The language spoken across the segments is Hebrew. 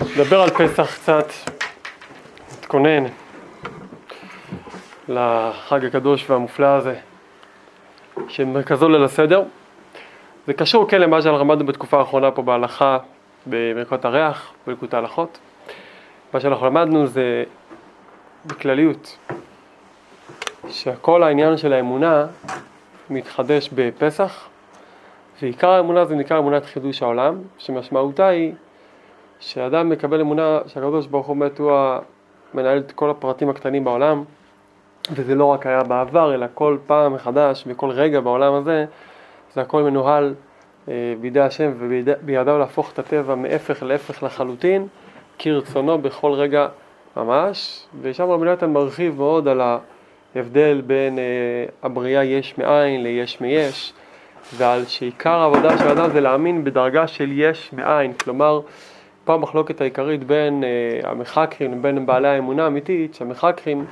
נדבר על פסח קצת, נתכונן לחג הקדוש והמופלא הזה, שמרכזו ליל הסדר. זה קשור כן למה שאנחנו למדנו בתקופה האחרונה פה בהלכה במלכות הריח, בלקוט ההלכות. מה שאנחנו למדנו זה בכלליות, שכל העניין של האמונה מתחדש בפסח, ועיקר האמונה זה נקרא אמונת חידוש העולם, שמשמעותה היא שאדם מקבל אמונה שהקדוש ברוך הוא באמת הוא המנהל את כל הפרטים הקטנים בעולם, וזה לא רק היה בעבר, אלא כל פעם מחדש, בכל רגע בעולם הזה, זה הכל מנוהל אה, בידי השם ובידיו להפוך את הטבע מהפך להפך לחלוטין, כרצונו בכל רגע ממש, ושם רבי נתן מרחיב מאוד על ההבדל בין אה, הבריאה יש מאין ליש מיש, ועל שעיקר העבודה של האדם זה להאמין בדרגה של יש מאין, כלומר פה המחלוקת העיקרית בין uh, המחקרים לבין בעלי האמונה האמיתית, שהמחקרים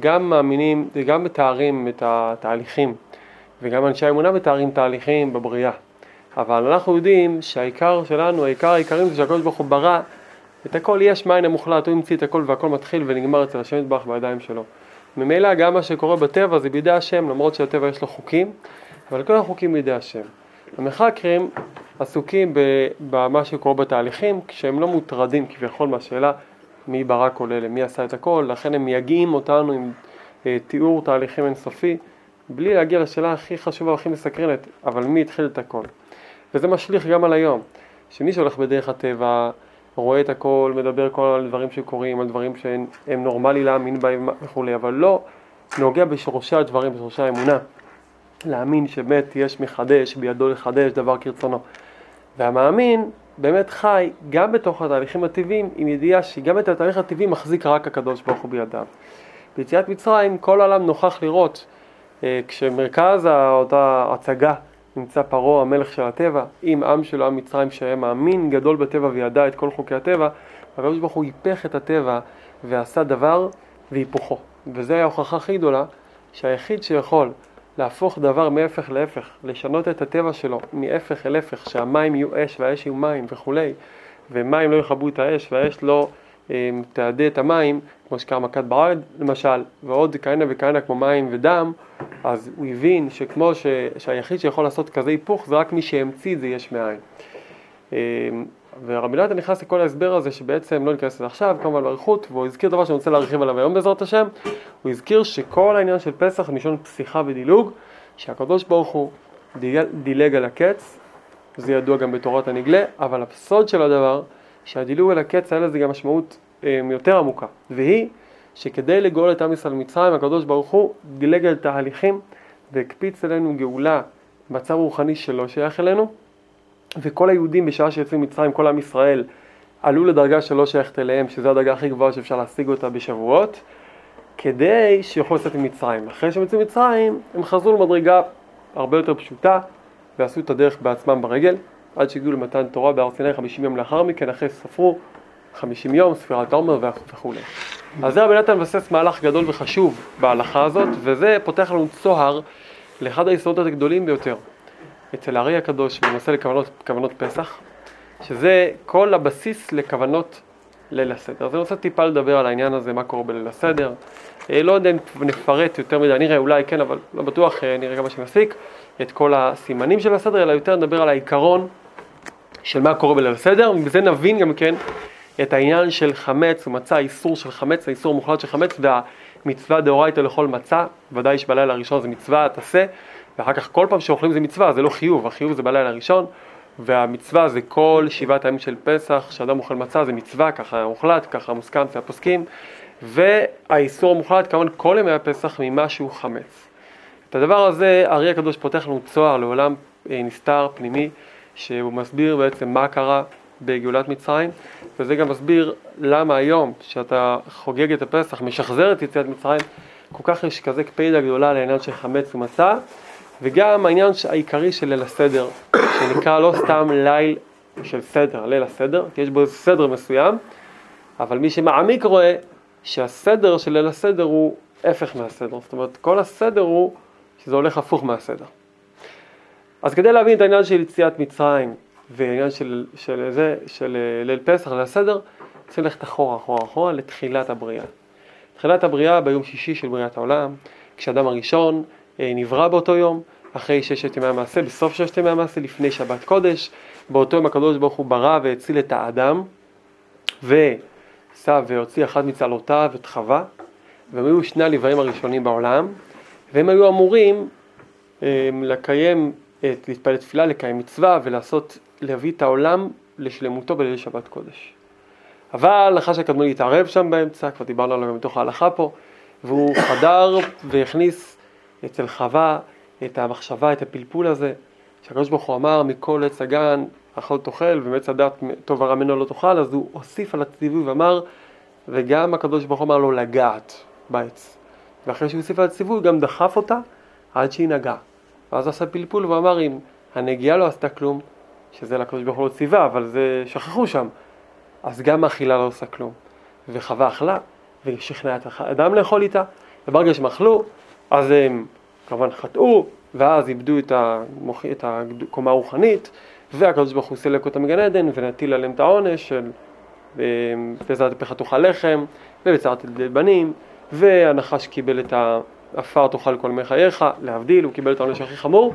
גם מאמינים וגם מתארים את התהליכים, וגם אנשי האמונה מתארים תהליכים בבריאה. אבל אנחנו יודעים שהעיקר שלנו, העיקר העיקרים זה שהקדוש ברוך הוא ברא את הכל יש מאין המוחלט, הוא המציא את הכל והכל מתחיל ונגמר אצל השם יתברך בידיים שלו. ממילא גם מה שקורה בטבע זה בידי השם, למרות שהטבע יש לו חוקים, אבל כל החוקים בידי השם. המחקרים עסוקים במה שקורה בתהליכים, כשהם לא מוטרדים כביכול מהשאלה מי ברא כל אלה, מי עשה את הכל, לכן הם מייגעים אותנו עם אה, תיאור תהליכים אינסופי, בלי להגיע לשאלה הכי חשובה והכי מסקרנת, אבל מי התחיל את הכל. וזה משליך גם על היום, שמי שהולך בדרך הטבע, רואה את הכל, מדבר כל על דברים שקורים, על דברים שהם נורמלי להאמין בהם וכולי, אבל לא נוגע בשורשי הדברים, בשורשי האמונה. להאמין שבאמת יש מחדש, בידו לחדש דבר כרצונו. והמאמין באמת חי גם בתוך התהליכים הטבעיים עם ידיעה שגם את התהליך הטבעי מחזיק רק הקדוש ברוך הוא בידיו. ביציאת מצרים כל העולם נוכח לראות אה, כשמרכז אותה הצגה נמצא פרעה המלך של הטבע עם עם שלו עם מצרים שהיה מאמין גדול בטבע וידע את כל חוקי הטבע הקדוש ברוך הוא היפך את הטבע ועשה דבר והיפוכו וזו ההוכחה הכי גדולה שהיחיד שיכול להפוך דבר מהפך להפך, לשנות את הטבע שלו מהפך אל הפך, שהמים יהיו אש והאש יהיו מים וכולי, ומים לא יכבו את האש והאש לא אה, תעדה את המים, כמו שקרה מכת ברד למשל, ועוד כהנה וכהנה כמו מים ודם, אז הוא הבין שכמו ש, שהיחיד שיכול לעשות כזה היפוך זה רק מי שהמציא את זה יש מאין. ורבי נתן נכנס לכל ההסבר הזה שבעצם לא ניכנס לזה עכשיו, כמובן באריכות, והוא הזכיר דבר שאני רוצה להרחיב עליו היום בעזרת השם, הוא הזכיר שכל העניין של פסח מלשון פסיכה ודילוג, שהקדוש ברוך הוא דילג על הקץ, זה ידוע גם בתורת הנגלה, אבל הסוד של הדבר, שהדילוג על הקץ היה לזה גם משמעות אה, יותר עמוקה, והיא שכדי לגאול את עם ישראל ממצרים, הקדוש ברוך הוא דילג על תהליכים והקפיץ אלינו גאולה, מצב רוחני שלא שייך אלינו, וכל היהודים בשעה שיצאו ממצרים, כל עם ישראל, עלו לדרגה שלא שייכת אליהם, שזו הדרגה הכי גבוהה שאפשר להשיג אותה בשבועות, כדי שיוכלו לצאת ממצרים. אחרי שהם יצאו ממצרים, הם חזרו למדרגה הרבה יותר פשוטה, ועשו את הדרך בעצמם ברגל, עד שהגיעו למתן תורה בהר סיני 50 יום לאחר מכן, אחרי ספרו 50 יום, ספירת העומר וכו'. אז זה רבי נתן מבסס מהלך גדול וחשוב בהלכה הזאת, וזה פותח לנו צוהר לאחד היסודות הגדולים ביותר. אצל הארי הקדוש בנושא לכוונות פסח, שזה כל הבסיס לכוונות ליל הסדר. אז אני רוצה טיפה לדבר על העניין הזה, מה קורה בליל הסדר. אה, לא יודע אם נפרט יותר מדי, נראה אולי כן, אבל לא בטוח, אה, נראה כמה שנספיק, את כל הסימנים של הסדר, אלא יותר נדבר על העיקרון של מה קורה בליל הסדר, ובזה נבין גם כן את העניין של חמץ ומצה, האיסור של חמץ, האיסור המוחלט של חמץ והמצווה דאורייתא לכל מצה, ודאי שבלילה הראשון זה מצווה, תעשה, ואחר כך כל פעם שאוכלים זה מצווה, זה לא חיוב, החיוב זה בלילה הראשון, והמצווה זה כל שבעת הימים של פסח, שאדם אוכל מצה זה מצווה, ככה מוחלט, ככה מוסכם אצל הפוסקים, והאיסור המוחלט כמובן כל ימי הפסח ממשהו חמץ. את הדבר הזה הארי הקדוש פותח לנו צוהר לעולם אה, נסתר, פנימי, שהוא מסביר בעצם מה קרה בגאולת מצרים, וזה גם מסביר למה היום, שאתה חוגג את הפסח, משחזר את יציאת מצרים, כל כך יש כזה קפידה גדולה לעניין של חמץ ומצה, וגם העניין העיקרי של ליל הסדר, שנקרא לא סתם ליל של סדר, ליל הסדר, כי יש בו סדר מסוים, אבל מי שמעמיק רואה שהסדר של ליל הסדר הוא הפך מהסדר, זאת אומרת כל הסדר הוא שזה הולך הפוך מהסדר. אז כדי להבין את העניין של יציאת מצרים ועניין של, של זה, של אה, ליל פסח, ליל הסדר, צריך ללכת אחורה, אחורה, אחורה, לתחילת הבריאה. תחילת הבריאה ביום שישי של בריאת העולם, כשאדם הראשון נברא באותו יום, אחרי ששת ימי המעשה, בסוף ששת ימי המעשה, לפני שבת קודש, באותו יום הקדוש ברוך הוא ברא והציל את האדם, ושא והוציא אחת מצלותיו את חווה, והם היו שני הלוויים הראשונים בעולם, והם היו אמורים אה, לקיים, להתפלל תפילה, לקיים מצווה ולעשות, להביא את העולם לשלמותו בליל שבת קודש. אבל נחש הקדמוני התערב שם באמצע, כבר דיברנו עליו גם בתוך ההלכה פה, והוא חדר והכניס אצל חווה את המחשבה, את הפלפול הזה, שהקדוש ברוך הוא אמר מכל עץ הגן אכל תאכל ומעץ הדת טוב ורע ממנו לא תאכל, אז הוא הוסיף על הציווי ואמר, וגם הקדוש ברוך הוא אמר לו לגעת בעץ. ואחרי שהוא הוסיף על הציווי גם דחף אותה עד שהיא נגעה. ואז עשה פלפול ואמר אם הנגיעה לא עשתה כלום, שזה לקדוש ברוך הוא לא ציווה, אבל זה שכחו שם, אז גם האכילה לא עושה כלום. וחווה אכלה, ושכנעה את האדם לאכול איתה, וברגע שהם אכלו, אז הם כמובן חטאו, ואז איבדו את, המוח... את הקומה הרוחנית, והקדוש ברוך הוא סילק אותם מגן עדן, ונטיל עליהם את העונש של בעזרת פך תאכל לחם, ובצרת בנים, והנחש קיבל את העפר תאכל כל ימי חייך, להבדיל, הוא קיבל את העונש הכי חמור,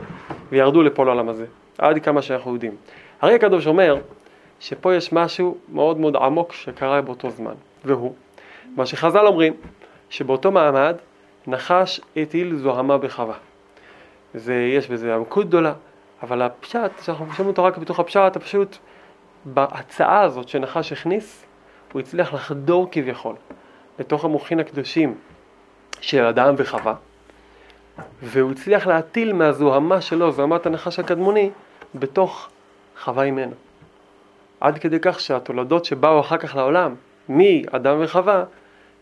וירדו לפה לעולם הזה, עד כמה שאנחנו יודעים. הרי הקדוש אומר שפה יש משהו מאוד מאוד עמוק שקרה באותו זמן, והוא, מה שחז"ל אומרים, שבאותו מעמד נחש הטיל זוהמה בחווה. זה, יש בזה עמקות גדולה, אבל הפשט, שאנחנו חושבים אותו רק בתוך הפשט, הפשוט בהצעה הזאת שנחש הכניס, הוא הצליח לחדור כביכול לתוך המוחין הקדושים של אדם וחווה, והוא הצליח להטיל מהזוהמה שלו, זוהמת הנחש הקדמוני, בתוך חווה אימנו. עד כדי כך שהתולדות שבאו אחר כך לעולם, מאדם וחווה,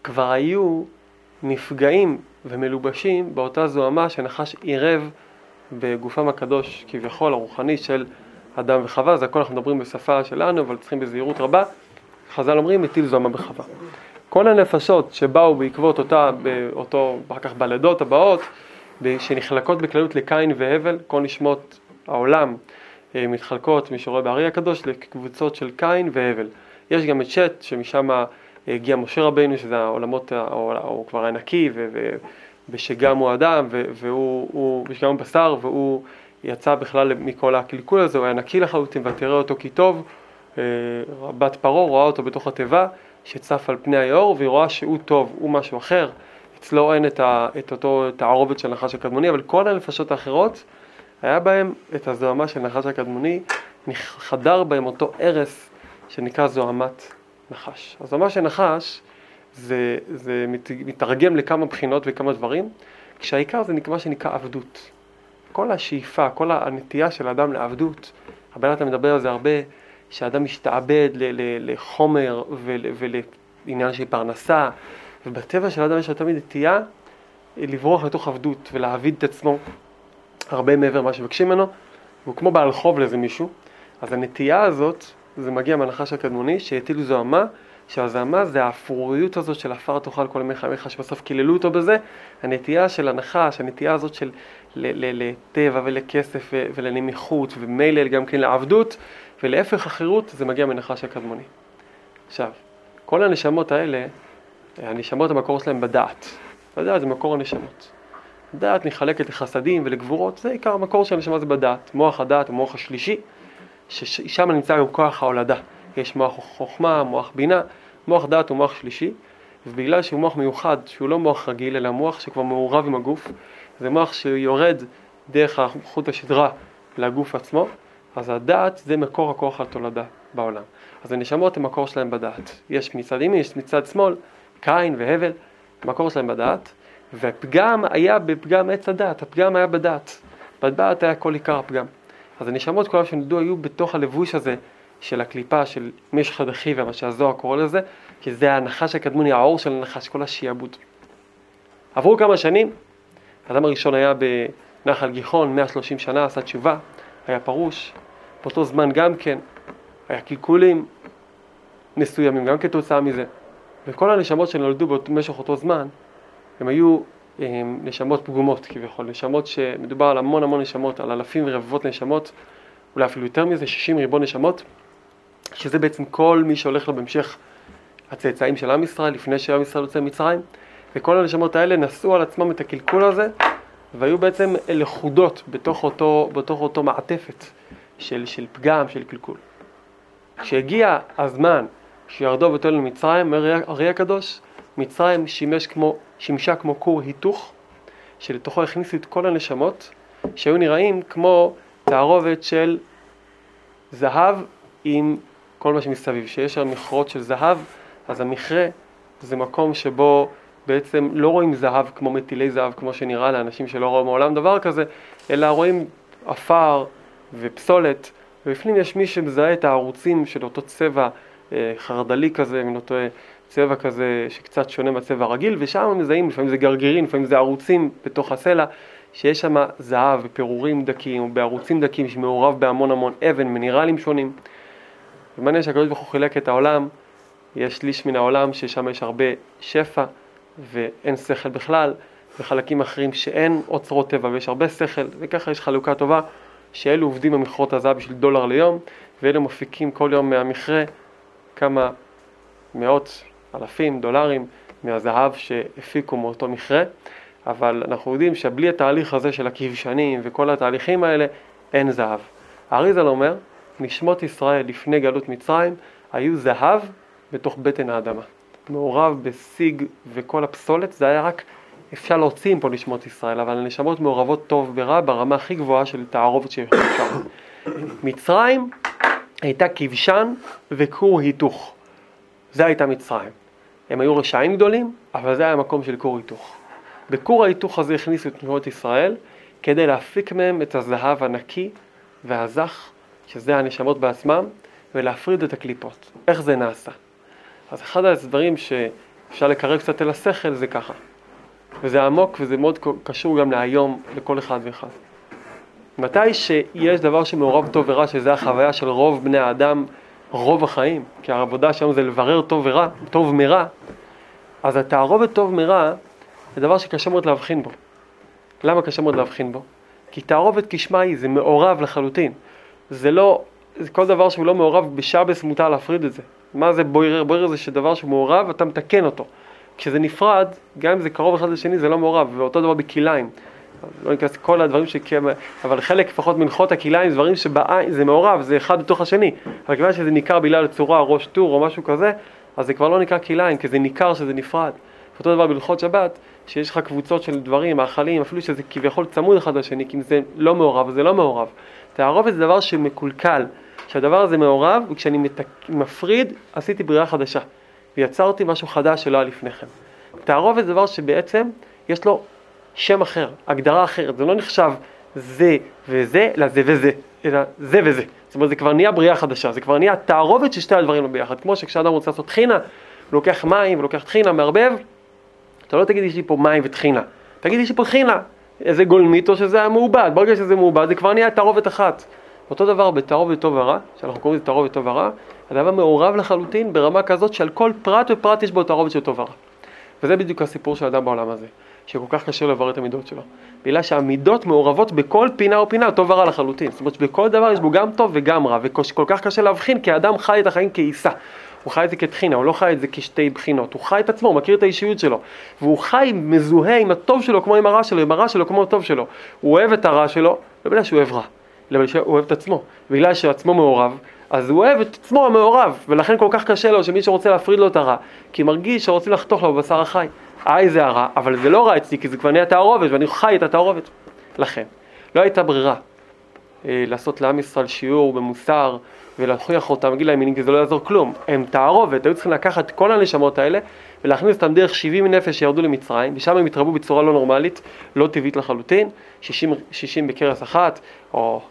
כבר היו נפגעים ומלובשים באותה זוהמה שנחש עירב בגופם הקדוש כביכול הרוחני של אדם וחווה, זה הכל אנחנו מדברים בשפה שלנו, אבל צריכים בזהירות רבה. חז"ל אומרים מטיל זוהמה בחווה. כל הנפשות שבאו בעקבות אותה, באותו, אחר כך בלידות הבאות, שנחלקות בכללות לקין והבל, כל נשמות העולם אה, מתחלקות, מי בארי הקדוש, לקבוצות של קין והבל. יש גם את שט, שמשם הגיע משה רבינו, שזה העולמות, הוא כבר היה נקי, ושגם הוא אדם, והוא, ושגם הוא בשר, והוא יצא בכלל מכל הקלקול הזה, הוא היה נקי לחלוטין, ותראה אותו כי טוב, אה, בת פרעה רואה אותו בתוך התיבה, שצף על פני היאור, והיא רואה שהוא טוב, הוא משהו אחר, אצלו אין את, ה, את אותו תערובת של נחש הקדמוני, אבל כל הנפשות האחרות, היה בהם את הזוהמה של נחש הקדמוני, חדר בהם אותו ערש שנקרא זוהמת נחש. הזוהמה של נחש זה, זה מת, מתרגם לכמה בחינות וכמה דברים, כשהעיקר זה נקרא שנקרא עבדות. כל השאיפה, כל הנטייה של האדם לעבדות, הבן אדם מדבר על זה הרבה, שאדם משתעבד ל, ל, לחומר ול, ולעניין של פרנסה, ובטבע של האדם יש תמיד נטייה לברוח לתוך עבדות ולהעביד את עצמו הרבה מעבר למה שמבקשים ממנו, והוא כמו בעל חוב לאיזה מישהו, אז הנטייה הזאת, זה מגיע מהנחש הקדמוני, שהטילו זוהמה, שהזוהמה זה האפרוריות הזאת של עפר תאכל כל ימי חייך, שבסוף קיללו אותו בזה, הנטייה של הנחש, הנטייה הזאת של לטבע ולכסף ולנמיכות, ומילא גם כן לעבדות, ולהפך החירות, זה מגיע מנחש הקדמוני. עכשיו, כל הנשמות האלה, הנשמות המקור שלהם בדעת. יודע, זה מקור הנשמות. דעת נחלקת לחסדים ולגבורות, זה עיקר המקור של הנשמה זה בדעת. מוח הדעת, המוח השלישי, ששם נמצא גם כוח ההולדה. יש מוח חוכמה, מוח בינה, מוח דעת הוא מוח שלישי, ובגלל שהוא מוח מיוחד, שהוא לא מוח רגיל, אלא מוח שכבר מעורב עם הגוף, זה מוח שיורד דרך חוט השדרה לגוף עצמו, אז הדעת זה מקור הכוח התולדה בעולם. אז הנשמות הם מקור שלהם בדעת. יש מצד ימין, יש מצד שמאל, קין והבל, מקור שלהם בדעת, והפגם היה בפגם עץ הדעת, הפגם היה בדעת. בדעת היה כל עיקר הפגם. אז הנשמות כולם שנולדו היו בתוך הלבוש הזה של הקליפה של משך הדחי ומה שהזוהר קורא לזה, כי זה הנחש הקדמוני, האור של הנחש, כל השיעבוד. עברו כמה שנים, האדם הראשון היה בנחל גיחון, 130 שנה, עשה תשובה, היה פרוש, באותו זמן גם כן, היה קלקולים מסוימים גם כתוצאה מזה. וכל הנשמות שנולדו במשך אותו זמן, הם היו נשמות פגומות כביכול, נשמות שמדובר על המון המון נשמות, על אלפים ורבבות נשמות אולי אפילו יותר מזה, 60 ריבון נשמות, שזה בעצם כל מי שהולך לו בהמשך הצאצאים של עם ישראל, לפני שעם ישראל יוצא ממצרים, וכל הנשמות האלה נשאו על עצמם את הקלקול הזה, והיו בעצם לכודות בתוך אותו, בתוך אותו מעטפת של, של פגם, של קלקול. כשהגיע הזמן שירדו ותואל למצרים, אומר ארי הקדוש, מצרים שימש כמו, שימשה כמו כור היתוך, שלתוכו הכניסו את כל הנשמות, שהיו נראים כמו תערובת של זהב עם כל מה שמסביב. שיש שם מכרות של זהב, אז המכרה זה מקום שבו בעצם לא רואים זהב כמו מטילי זהב, כמו שנראה לאנשים שלא רואים מעולם דבר כזה, אלא רואים עפר ופסולת, ובפנים יש מי שמזהה את הערוצים של אותו צבע אה, חרדלי כזה, מן אותו צבע כזה שקצת שונה מהצבע הרגיל, ושם מזהים, לפעמים זה גרגירים, לפעמים זה ערוצים בתוך הסלע, שיש שם זהב ופירורים דקים, או בערוצים דקים שמעורב בהמון המון אבן, מינרלים שונים. ומעניין שהקדוש ברוך הוא חילק את העולם, יש שליש מן העולם ששם יש הרבה שפע ואין שכל בכלל, וחלקים אחרים שאין אוצרות טבע ויש הרבה שכל, וככה יש חלוקה טובה, שאלו עובדים במכרות הזהב בשביל דולר ליום, ואלו מפיקים כל יום מהמכרה כמה מאות אלפים דולרים מהזהב שהפיקו מאותו מכרה, אבל אנחנו יודעים שבלי התהליך הזה של הכבשנים וכל התהליכים האלה, אין זהב. האריזל אומר, נשמות ישראל לפני גלות מצרים היו זהב בתוך בטן האדמה. מעורב בסיג וכל הפסולת, זה היה רק, אפשר להוציא מפה נשמות ישראל, אבל הנשמות מעורבות טוב ורע ברמה הכי גבוהה של תערובת שאפשר. מצרים הייתה כבשן וכור היתוך. זה הייתה מצרים. הם היו רשעים גדולים, אבל זה היה מקום של כור היתוך. בכור ההיתוך הזה הכניסו את תנועות ישראל כדי להפיק מהם את הזהב הנקי והזך, שזה הנשמות בעצמם, ולהפריד את הקליפות. איך זה נעשה? אז אחד הדברים שאפשר לקרב קצת אל השכל זה ככה. וזה עמוק וזה מאוד קשור גם להיום לכל אחד ואחד. מתי שיש דבר שמעורב טוב ורע, שזה החוויה של רוב בני האדם, רוב החיים, כי העבודה שלנו זה לברר טוב ורע, טוב מרע, אז התערובת טוב מרע זה דבר שקשה מאוד להבחין בו. למה קשה מאוד להבחין בו? כי תערובת כשמה היא, זה מעורב לחלוטין. זה לא, זה כל דבר שהוא לא מעורב בשבס מותר להפריד את זה. מה זה בוירר? בוירר זה שדבר שהוא מעורב, אתה מתקן אותו. כשזה נפרד, גם אם זה קרוב אחד לשני, זה לא מעורב, ואותו דבר בכליים. לא ניכנס לכל הדברים שכן, אבל חלק לפחות מנחות הכליים זה דברים שבעין זה מעורב, זה אחד בתוך השני. אבל כיוון שזה ניכר בגלל צורה, ראש טור או משהו כזה, אז זה כבר לא נקרא כליים, כי זה ניכר שזה נפרד. אותו דבר בהלכות שבת, שיש לך קבוצות של דברים, מאכלים, אפילו שזה כביכול צמוד אחד לשני, כי אם זה לא מעורב, זה לא מעורב. תערובת זה דבר שמקולקל, שהדבר הזה מעורב, וכשאני מתק... מפריד, עשיתי בריאה חדשה, ויצרתי משהו חדש שלא היה לפני כן. תערובת זה דבר שבעצם יש לו שם אחר, הגדרה אחרת, זה לא נחשב זה וזה, אלא זה וזה, אלא זה וזה. זאת אומרת, זה כבר נהיה בריאה חדשה, זה כבר נהיה תערובת של שתי הדברים ביחד. כמו שכשאדם רוצה לעשות טחינה, הוא לוקח מים ולוקח טחינה, מערבב, אתה לא תגיד יש לי פה מים וטחינה, תגיד יש לי פה טחינה, איזה גולמית או שזה מעובד, ברגע שזה מעובד זה כבר נהיה תערובת אחת. אותו דבר בתערובת טוב ורע, שאנחנו קוראים לזה תערובת טוב ורע, הדבר מעורב לחלוטין ברמה כזאת שעל כל פרט ופרט יש בו תערובת של טוב ורע. וזה בדיוק הסיפור של האדם בעולם הזה, שכל כך קשה לברר את המידות שלו. בגלל שהמידות מעורבות בכל פינה ופינה, טוב ורע לחלוטין. זאת אומרת שבכל דבר יש בו גם טוב וגם רע, וכל כך קשה להבחין כי האדם חי את החיים כעיסה. הוא חי את זה כטחינה, הוא לא חי את זה כשתי בחינות, הוא חי את עצמו, הוא מכיר את האישיות שלו, והוא חי מזוהה עם הטוב שלו כמו עם הרע שלו, עם הרע שלו כמו הטוב שלו. הוא אוהב את הרע שלו, לא בגלל שהוא אוהב רע, אלא בגלל שהוא אוהב את עצמו. בגלל שעצמו מעורב, אז הוא אוהב את עצמו המעורב, ולכן כל כך קשה לו שמי שרוצה להפריד לו את הרע, כי מרגיש שרוצים לחתוך לו בבשר החי. איי זה הרע, אבל זה לא רע אצלי, כי זה כבר נהיה תערובת, ואני חי את התערובת. לכן, לא הייתה ברירה אה, לעשות לעם ישראל שיעור במוסר ולהוכיח אותם, להגיד להם כי זה לא יעזור כלום. הם תערובת, היו צריכים לקחת כל הנשמות האלה ולהכניס אותם דרך 70 נפש שירדו למצרים, ושם הם התרבו בצורה לא נורמלית, לא טבעית לחלוטין, 60, 60 בכרס אחת, או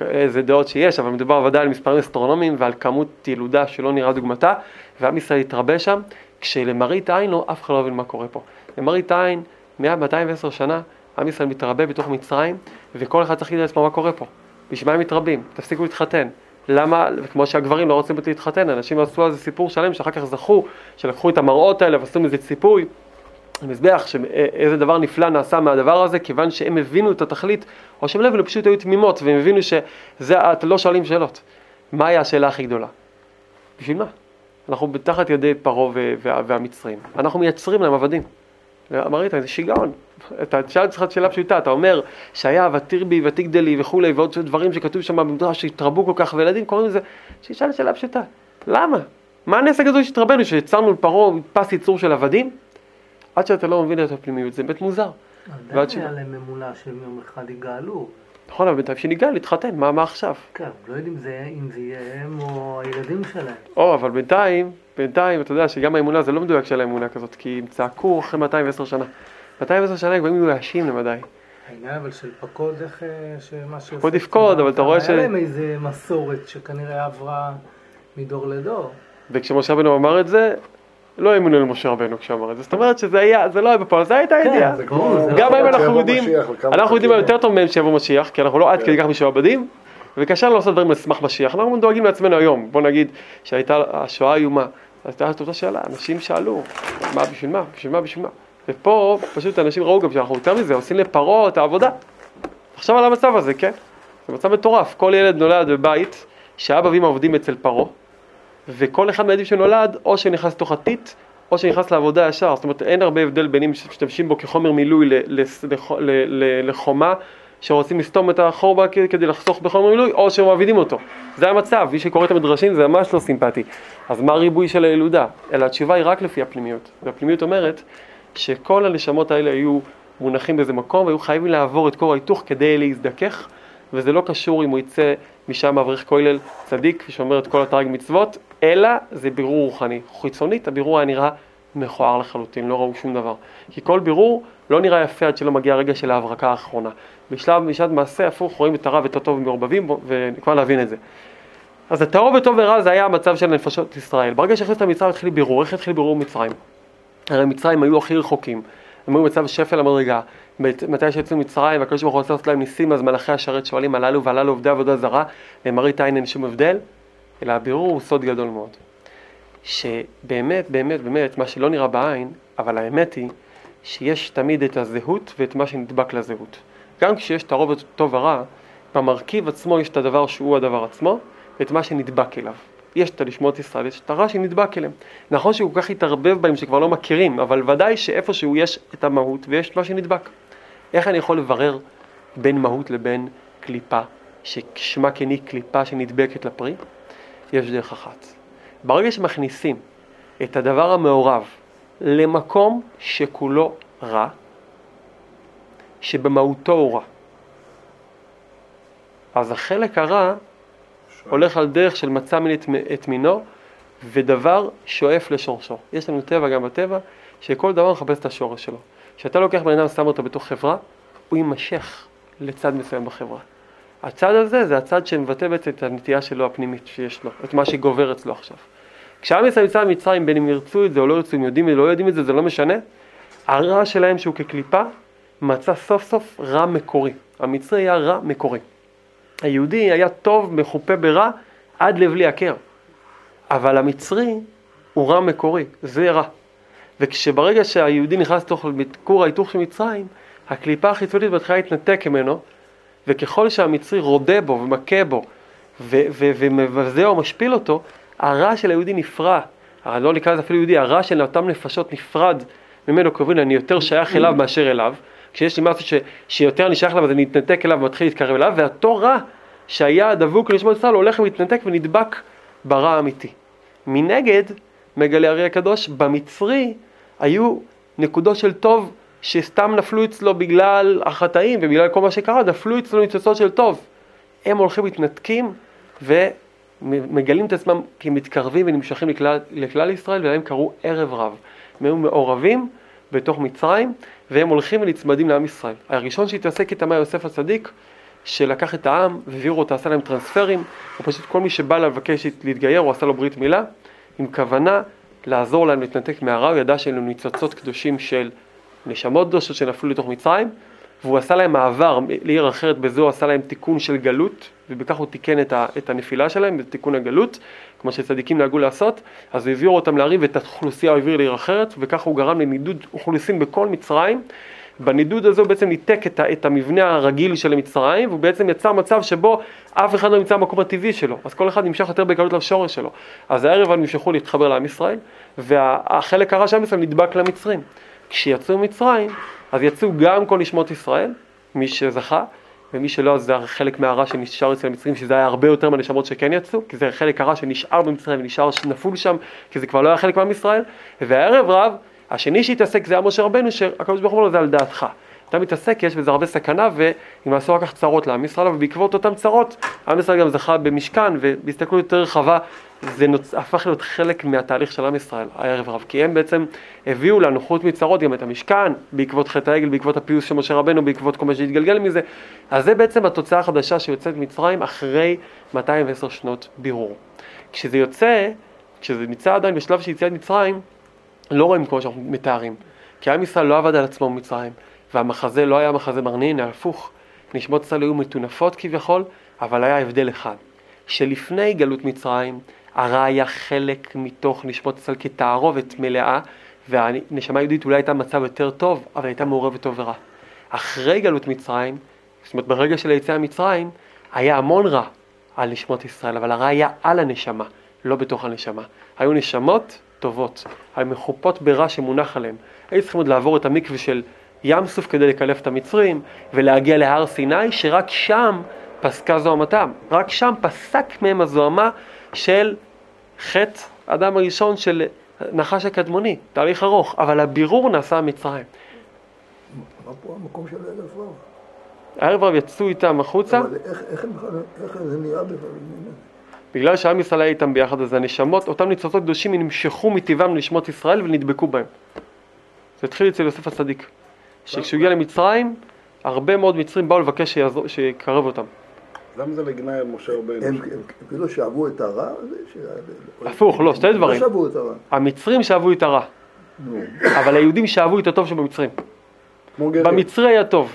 איזה דעות שיש, אבל מדובר ודאי על מספרים אסטרונומיים ועל כמות ילודה שלא נראה דוגמתה, ועם ישראל התרבה שם, כשלמראית עין לא, אף אחד לא מבין מה קורה פה. למראית עין, 100, 210 שנה, עם ישראל מתרבה בתוך מצרים, וכל אחד צריך לעצמו מה קורה פה. בשביל מה הם מתרבים? תפסיקו להתחתן. למה, כמו שהגברים לא רוצים להתחתן, אנשים עשו על זה סיפור שלם שאחר כך זכו, שלקחו את המראות האלה ועשו מזה ציפוי, מזבח, שאיזה דבר נפלא נעשה מהדבר הזה, כיוון שהם הבינו את התכלית, או שהם לבלו פשוט היו תמימות והם הבינו שזה, אתם לא שואלים שאלות. מה היה השאלה הכי גדולה? בשביל מה? אנחנו תחת ידי פרעה והמצרים, אנחנו מייצרים להם עבדים. אמרית, זה שיגעון. אתה תשאל אותך שאלה פשוטה, אתה אומר שהיה ותיר בי ותגדלי וכולי ועוד דברים שכתוב שם במדרש שהתרבו כל כך וילדים קוראים לזה, שישאל שאלה פשוטה, למה? מה הנס הגדול שהתרבנו, שיצרנו לפרעה פס ייצור של עבדים? עד שאתה לא מבין את הפנימיות, זה באמת מוזר. עדיין היה להם אמונה שהם יום אחד יגאלו. נכון, אבל בינתיים שנגאל, להתחתן, מה, מה עכשיו? כן, לא יודעים זה, אם זה יהיה הם או הילדים שלהם. או, אבל בינתיים, בינתיים, אתה יודע שגם האמונה זה לא מדויק של האמונה כזאת, כי הם צעקו אחרי 210 שנה. 210 שנה הם כבר מיואשים למדי. העניין אבל של פקוד, איך אה, שמה ש... פקוד יפקוד, אבל אתה רואה ש... היה להם איזה מסורת שכנראה עברה מדור לדור. וכשמשה רבנו אמר את זה, לא האמינו למשה רבנו כשאמר את זה. זאת אומרת שזה היה, זה לא היה בפועל, זה הייתה ידיעה. זה כמו- זה גם היום עד אנחנו יודעים, אנחנו יודעים. יותר טוב מהם שיבוא משיח, כי אנחנו לא עד כדי כך משועבדים, וקשה לנו לעשות דברים על סמך משיח. אנחנו דואגים לעצמנו היום. בוא נגיד שהייתה השואה איומה, הייתה את אותה שאלה, אנשים שאלו, מה בשביל מה? בשביל מה? בשביל מה? ופה פשוט אנשים ראו גם שאנחנו יותר מזה, עושים לפרעה את העבודה. תחשוב על המצב הזה, כן? זה מצב מטורף. כל ילד נולד בבית שאבא ואמא עובדים אצל פרעה, וכל אחד מהילדים שנולד, או שנכנס לתוך הטיט, או שנכנס לעבודה ישר. זאת אומרת, אין הרבה הבדל בין אם משתמשים בו כחומר מילוי לחומה, שרוצים לסתום את החור בה כדי לחסוך בחומר מילוי, או שמעבידים אותו. זה המצב, מי שקורא את המדרשים זה ממש לא סימפטי. אז מה הריבוי של הילודה? אלא התשובה היא רק לפי הפנימיות. והפנימיות אומרת שכל הנשמות האלה היו מונחים באיזה מקום, והיו חייבים לעבור את כור ההיתוך כדי להזדכך, וזה לא קשור אם הוא יצא משם אברך כולל צדיק ושומר את כל התרג מצוות, אלא זה בירור רוחני. חיצונית הבירור היה נראה מכוער לחלוטין, לא ראו שום דבר. כי כל בירור לא נראה יפה עד שלא מגיע הרגע של ההברקה האחרונה. בשלב, בשעת מעשה הפוך רואים את הרע ואת הטוב מעורבבים וכבר להבין את זה. אז הטהור וטוב ורע זה היה המצב של נפשות ישראל. ברגע שהכניסו את המצרים התחיל בירור, איך התחיל בירור מצרים? הרי מצרים היו הכי רחוקים, הם היו במצב שפל המדרגה. מת- מתי שיצאו ממצרים והקדוש ברוך הוא רוצה לעשות להם ניסים, אז מלאכי השרת שואלים הללו והללו עובדי עבודה זרה, למראית עין אין שום הבדל, אלא הבירור הוא סוד גדול מאוד. שבאמת, באמת, באמת, מה שלא נראה בעין, אבל האמת היא שיש תמיד את הזהות ואת מה שנדבק לזהות. גם כשיש את הרוב הטוב ורע, במרכיב עצמו יש את הדבר שהוא הדבר עצמו, ואת מה שנדבק אליו. יש את הנשמות ישראל, יש את הרע שנדבק אליהם. נכון שהוא כל כך התערבב בהם שכבר לא מכירים, אבל ודאי שאיפשהו יש את המהות ויש את מה שנדבק. איך אני יכול לברר בין מהות לבין קליפה, ששמה כן היא קליפה שנדבקת לפרי? יש דרך אחת. ברגע שמכניסים את הדבר המעורב למקום שכולו רע, שבמהותו הוא רע, אז החלק הרע הולך על דרך של מצא מין את, את מינו, ודבר שואף לשורשו. יש לנו טבע גם בטבע, שכל דבר מחפש את השורש שלו. כשאתה לוקח בן אדם ושם אותו בתוך חברה, הוא יימשך לצד מסוים בחברה. הצד הזה זה הצד שמבטא בעצם את הנטייה שלו הפנימית שיש לו, את מה שגובר אצלו עכשיו. כשעם ישראל יצא ממצרים, בין אם ירצו את זה או לא ירצו, אם יודעים או לא יודעים את זה, זה לא משנה. הרע שלהם שהוא כקליפה, מצא סוף סוף רע מקורי. המצרי היה רע מקורי. היהודי היה טוב, מחופה ברע, עד לבלי הכר. אבל המצרי הוא רע מקורי, זה רע. וכשברגע שהיהודי נכנס לתוך כור ההיתוך של מצרים, הקליפה החיצונית מתחילה להתנתק ממנו, וככל שהמצרי רודה בו ומכה בו, ומבזה או משפיל אותו, הרע של היהודי נפרע. הרי לא נקרא לזה אפילו יהודי, הרע של אותם נפשות נפרד ממנו, קוראים אני יותר שייך אליו מאשר אליו. כשיש לי משהו ש- שיותר אני שייך אליו, אז אני מתנתק אליו ומתחיל להתקרב אליו, ואותו רע שהיה דבוק לנשמות ישראל הולך ומתנתק ונדבק ברע האמיתי. מנגד, מגלה הרי הקדוש, במצרי היו נקודות של טוב שסתם נפלו אצלו בגלל החטאים ובגלל כל מה שקרה, נפלו אצלו ניצוצות של טוב. הם הולכים מתנתקים ומגלים את עצמם כמתקרבים ונמשכים לכלל, לכלל ישראל, ולהם קראו ערב רב. הם היו מעורבים בתוך מצרים, והם הולכים ונצמדים לעם ישראל. הראשון שהתעסק איתם היה יוסף הצדיק, שלקח את העם והעבירו אותו, עשה להם טרנספרים, הוא פשוט כל מי שבא לבקש להתגייר, הוא עשה לו ברית מילה, עם כוונה לעזור להם להתנתק מהרע, הוא ידע שאלו ניצוצות קדושים של נשמות קדושות שנפלו לתוך מצרים, והוא עשה להם מעבר. לעיר אחרת, בזה הוא עשה להם תיקון של גלות, ובכך הוא תיקן את, ה, את הנפילה שלהם, בתיקון הגלות, כמו שצדיקים נהגו לעשות, אז הוא העביר אותם לערים ואת האוכלוסייה הוא העביר לעיר אחרת, וכך הוא גרם לנידוד אוכלוסין בכל מצרים, בנידוד הזה הוא בעצם ניתק את, את המבנה הרגיל של מצרים, והוא בעצם יצר מצב שבו אף אחד לא נמצא במקום הטבעי שלו, אז כל אחד נמשך יותר בקלות לשורש שלו. אז הערב הם נמשכו להתחבר לעם ישראל, והחלק הרע של עם ישראל נדבק למצרים. כשיצאו ממצרים, אז יצאו גם כל נשמות ישראל, מי שזכה, ומי שלא, אז זה חלק מהרע שנשאר אצל המצרים, שזה היה הרבה יותר מהנשמות שכן יצאו, כי זה חלק הרע שנשאר במצרים ונשאר נפול שם, כי זה כבר לא היה חלק מעם ישראל. והערב רב, השני שהתעסק זה היה משה רבנו, שהקדוש ברוך הוא אומר לו זה על דעתך. אתה מתעסק, יש בזה הרבה סכנה, ונמאסו רק כך צרות לעם ישראל, ובעקבות אותן צרות, עם ישראל גם זכה במשכן, ובהסתכלות יותר רחבה, זה נוצ... הפך להיות חלק מהתהליך של עם ישראל, הערב רב, כי הם בעצם הביאו לנו חוץ מצרות גם את המשכן, בעקבות חטא העגל, בעקבות הפיוס של משה רבנו, בעקבות כל מה שהתגלגל מזה, אז זה בעצם התוצאה החדשה שיוצאת ממצרים אחרי 210 שנות בירור. כשזה יוצא, כשזה נמצא עדיין בשלב של יציאת מצרים, לא רואים כמו שאנחנו מתארים, כי עם ישראל לא עבד על עצמו במצרים, והמחזה לא היה מחזה מרנין, הפוך, נשמות ישראל היו מטונפות כביכול, אבל היה הבדל אחד, שלפני גלות מצרים, הרע היה חלק מתוך נשמות ישראל כתערובת מלאה, והנשמה היהודית אולי הייתה במצב יותר טוב, אבל הייתה מעורבת טוב ורע. אחרי גלות מצרים, זאת אומרת ברגע של היציאה ממצרים, היה המון רע על נשמות ישראל, אבל הרע היה על הנשמה, לא בתוך הנשמה. היו נשמות טובות, היו מחופות ברע שמונח עליהן. היו צריכים עוד לעבור את המקווה של ים סוף כדי לקלף את המצרים, ולהגיע להר סיני, שרק שם פסקה זוהמתם. רק שם פסק מהם הזוהמה של חטא האדם הראשון של נחש הקדמוני, תהליך ארוך, אבל הבירור נעשה במצרים. מה פה המקום של אלף רב? הערב רב יצאו איתם החוצה, אבל איך- איך בכלל- איך זה נהיה בכלל? בגלל שעם ישראל היה איתם ביחד, אז הנשמות, אותם ניצוצות קדושים נמשכו מטבעם לנשמות ישראל ונדבקו בהם. זה התחיל אצל יוסף הצדיק. שכשהוא הגיע למצרים, הרבה מאוד מצרים באו לבקש שיעזור- שיקרב אותם. למה זה לגנאי על משה רבינו? הם הם כאילו שאבו את הרע הפוך, לא, שתי דברים. לא שאבו את הרע. המצרים שאבו את הרע. אבל היהודים שאבו את הטוב שבמצרים. כמו גרים. במצרי היה טוב.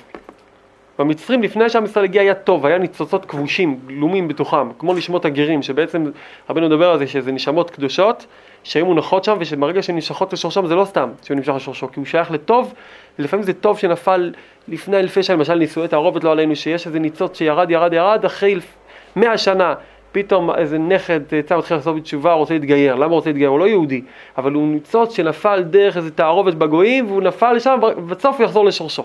במצרים לפני שעם ישראל הגיע היה טוב, היה ניצוצות כבושים, גלומים בתוכם, כמו נשמות הגרים, שבעצם רבנו מדבר על זה שזה נשמות קדושות שהיו מונחות שם, ושברגע שהן נמשכות לשורשם זה לא סתם שהוא נמשך לשורשו, כי הוא שייך לטוב, לפעמים זה טוב שנפל לפני אלפי שנים, למשל נישואי תערובת לא עלינו, שיש איזה ניצוץ שירד, ירד, ירד, אחרי מאה שנה, פתאום איזה נכד יצא מתחיל לעשות בתשובה, רוצה להתגייר, למה רוצה להתגייר? הוא לא יהודי, אבל הוא ניצוץ שנפל דרך איזה תערובת בגויים, והוא נפל לשם, ובסוף הוא יחזור לשורשו.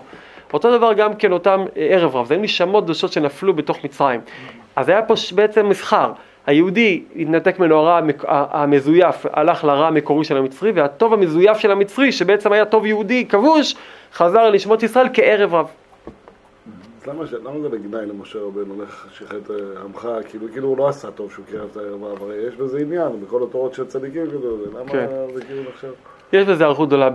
אותו דבר גם כן אותם אה, ערב רב, זה היו נשמות קדושות שנפלו בתוך מצרים. אז היה פה בעצם מסחר. היהודי התנתק ממנו הרע המזויף, הלך לרע המקורי של המצרי, והטוב המזויף של המצרי, שבעצם היה טוב יהודי כבוש, חזר לנשמות ישראל כערב רב. למה, זה לגנאי למשה רבינו, לך שיחת אה, עמך, כאילו, כאילו הוא לא עשה טוב שהוא קירב את הערב רב, הרי יש בזה עניין, בכל התורות של צדיקים, כאילו, למה כן. זה כאילו נחשב? יש בזה אריכות גדולה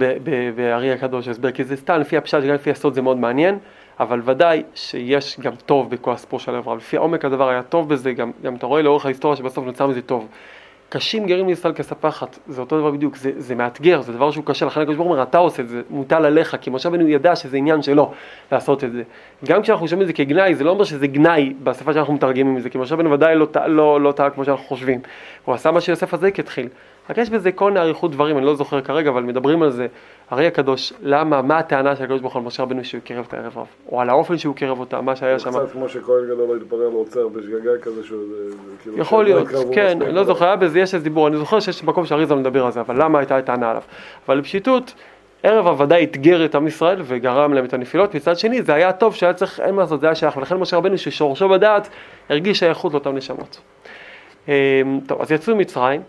בארי הקדוש הסבר, כי זה סתם לפי הפשט וגם לפי הסוד זה מאוד מעניין, אבל ודאי שיש גם טוב בכל הסיפור של אברהם. לפי עומק הדבר היה טוב בזה, גם, גם אתה רואה לאורך ההיסטוריה שבסוף נוצר מזה טוב. קשים גרים לישראל כספחת, זה אותו דבר בדיוק, זה, זה מאתגר, זה דבר שהוא קשה, לכן הקדוש ברוך הוא אומר, אתה עושה את זה, מוטל עליך, כי משה רבנו ידע שזה עניין שלו לעשות את זה. גם כשאנחנו שומעים את זה כגנאי, זה לא אומר שזה גנאי בשפה שאנחנו מתרגמים את זה, כי משה רבנו ודאי לא, טעה- לא, לא טעה כמו שאנחנו חושבים. הוא עשה מה שיוסף הזק התחיל. רק יש בזה כל מיני אריכות דברים, אני לא זוכר כרגע, אבל מדברים על זה. הרי הקדוש, למה, מה הטענה של הקדוש ברוך הוא על משה רבנו שהוא קירב את הערב רב? או על האופן שהוא קירב אותה, מה שהיה שם. קצת כמו שכהן גדול לא התפרע לעוצר בשגגה כזה, שהוא כאילו... יכול להיות, כן. אני לא זוכר, היה בזה, יש איזה דיבור, אני זוכר שיש מקום שאריזה מדבר על זה, אבל למה הייתה טענה עליו? אבל לפשיטות, ערב הוודאי אתגר את עם ישראל וגרם להם את הנפילות, מצד שני זה היה טוב שהיה צריך, אין מה לעשות, זה היה שייך, ולכן משה רבנו ששורשו בדעת הרגיש שייכות לאותן נשמות. אמ, טוב, אז יצאו ממצרים,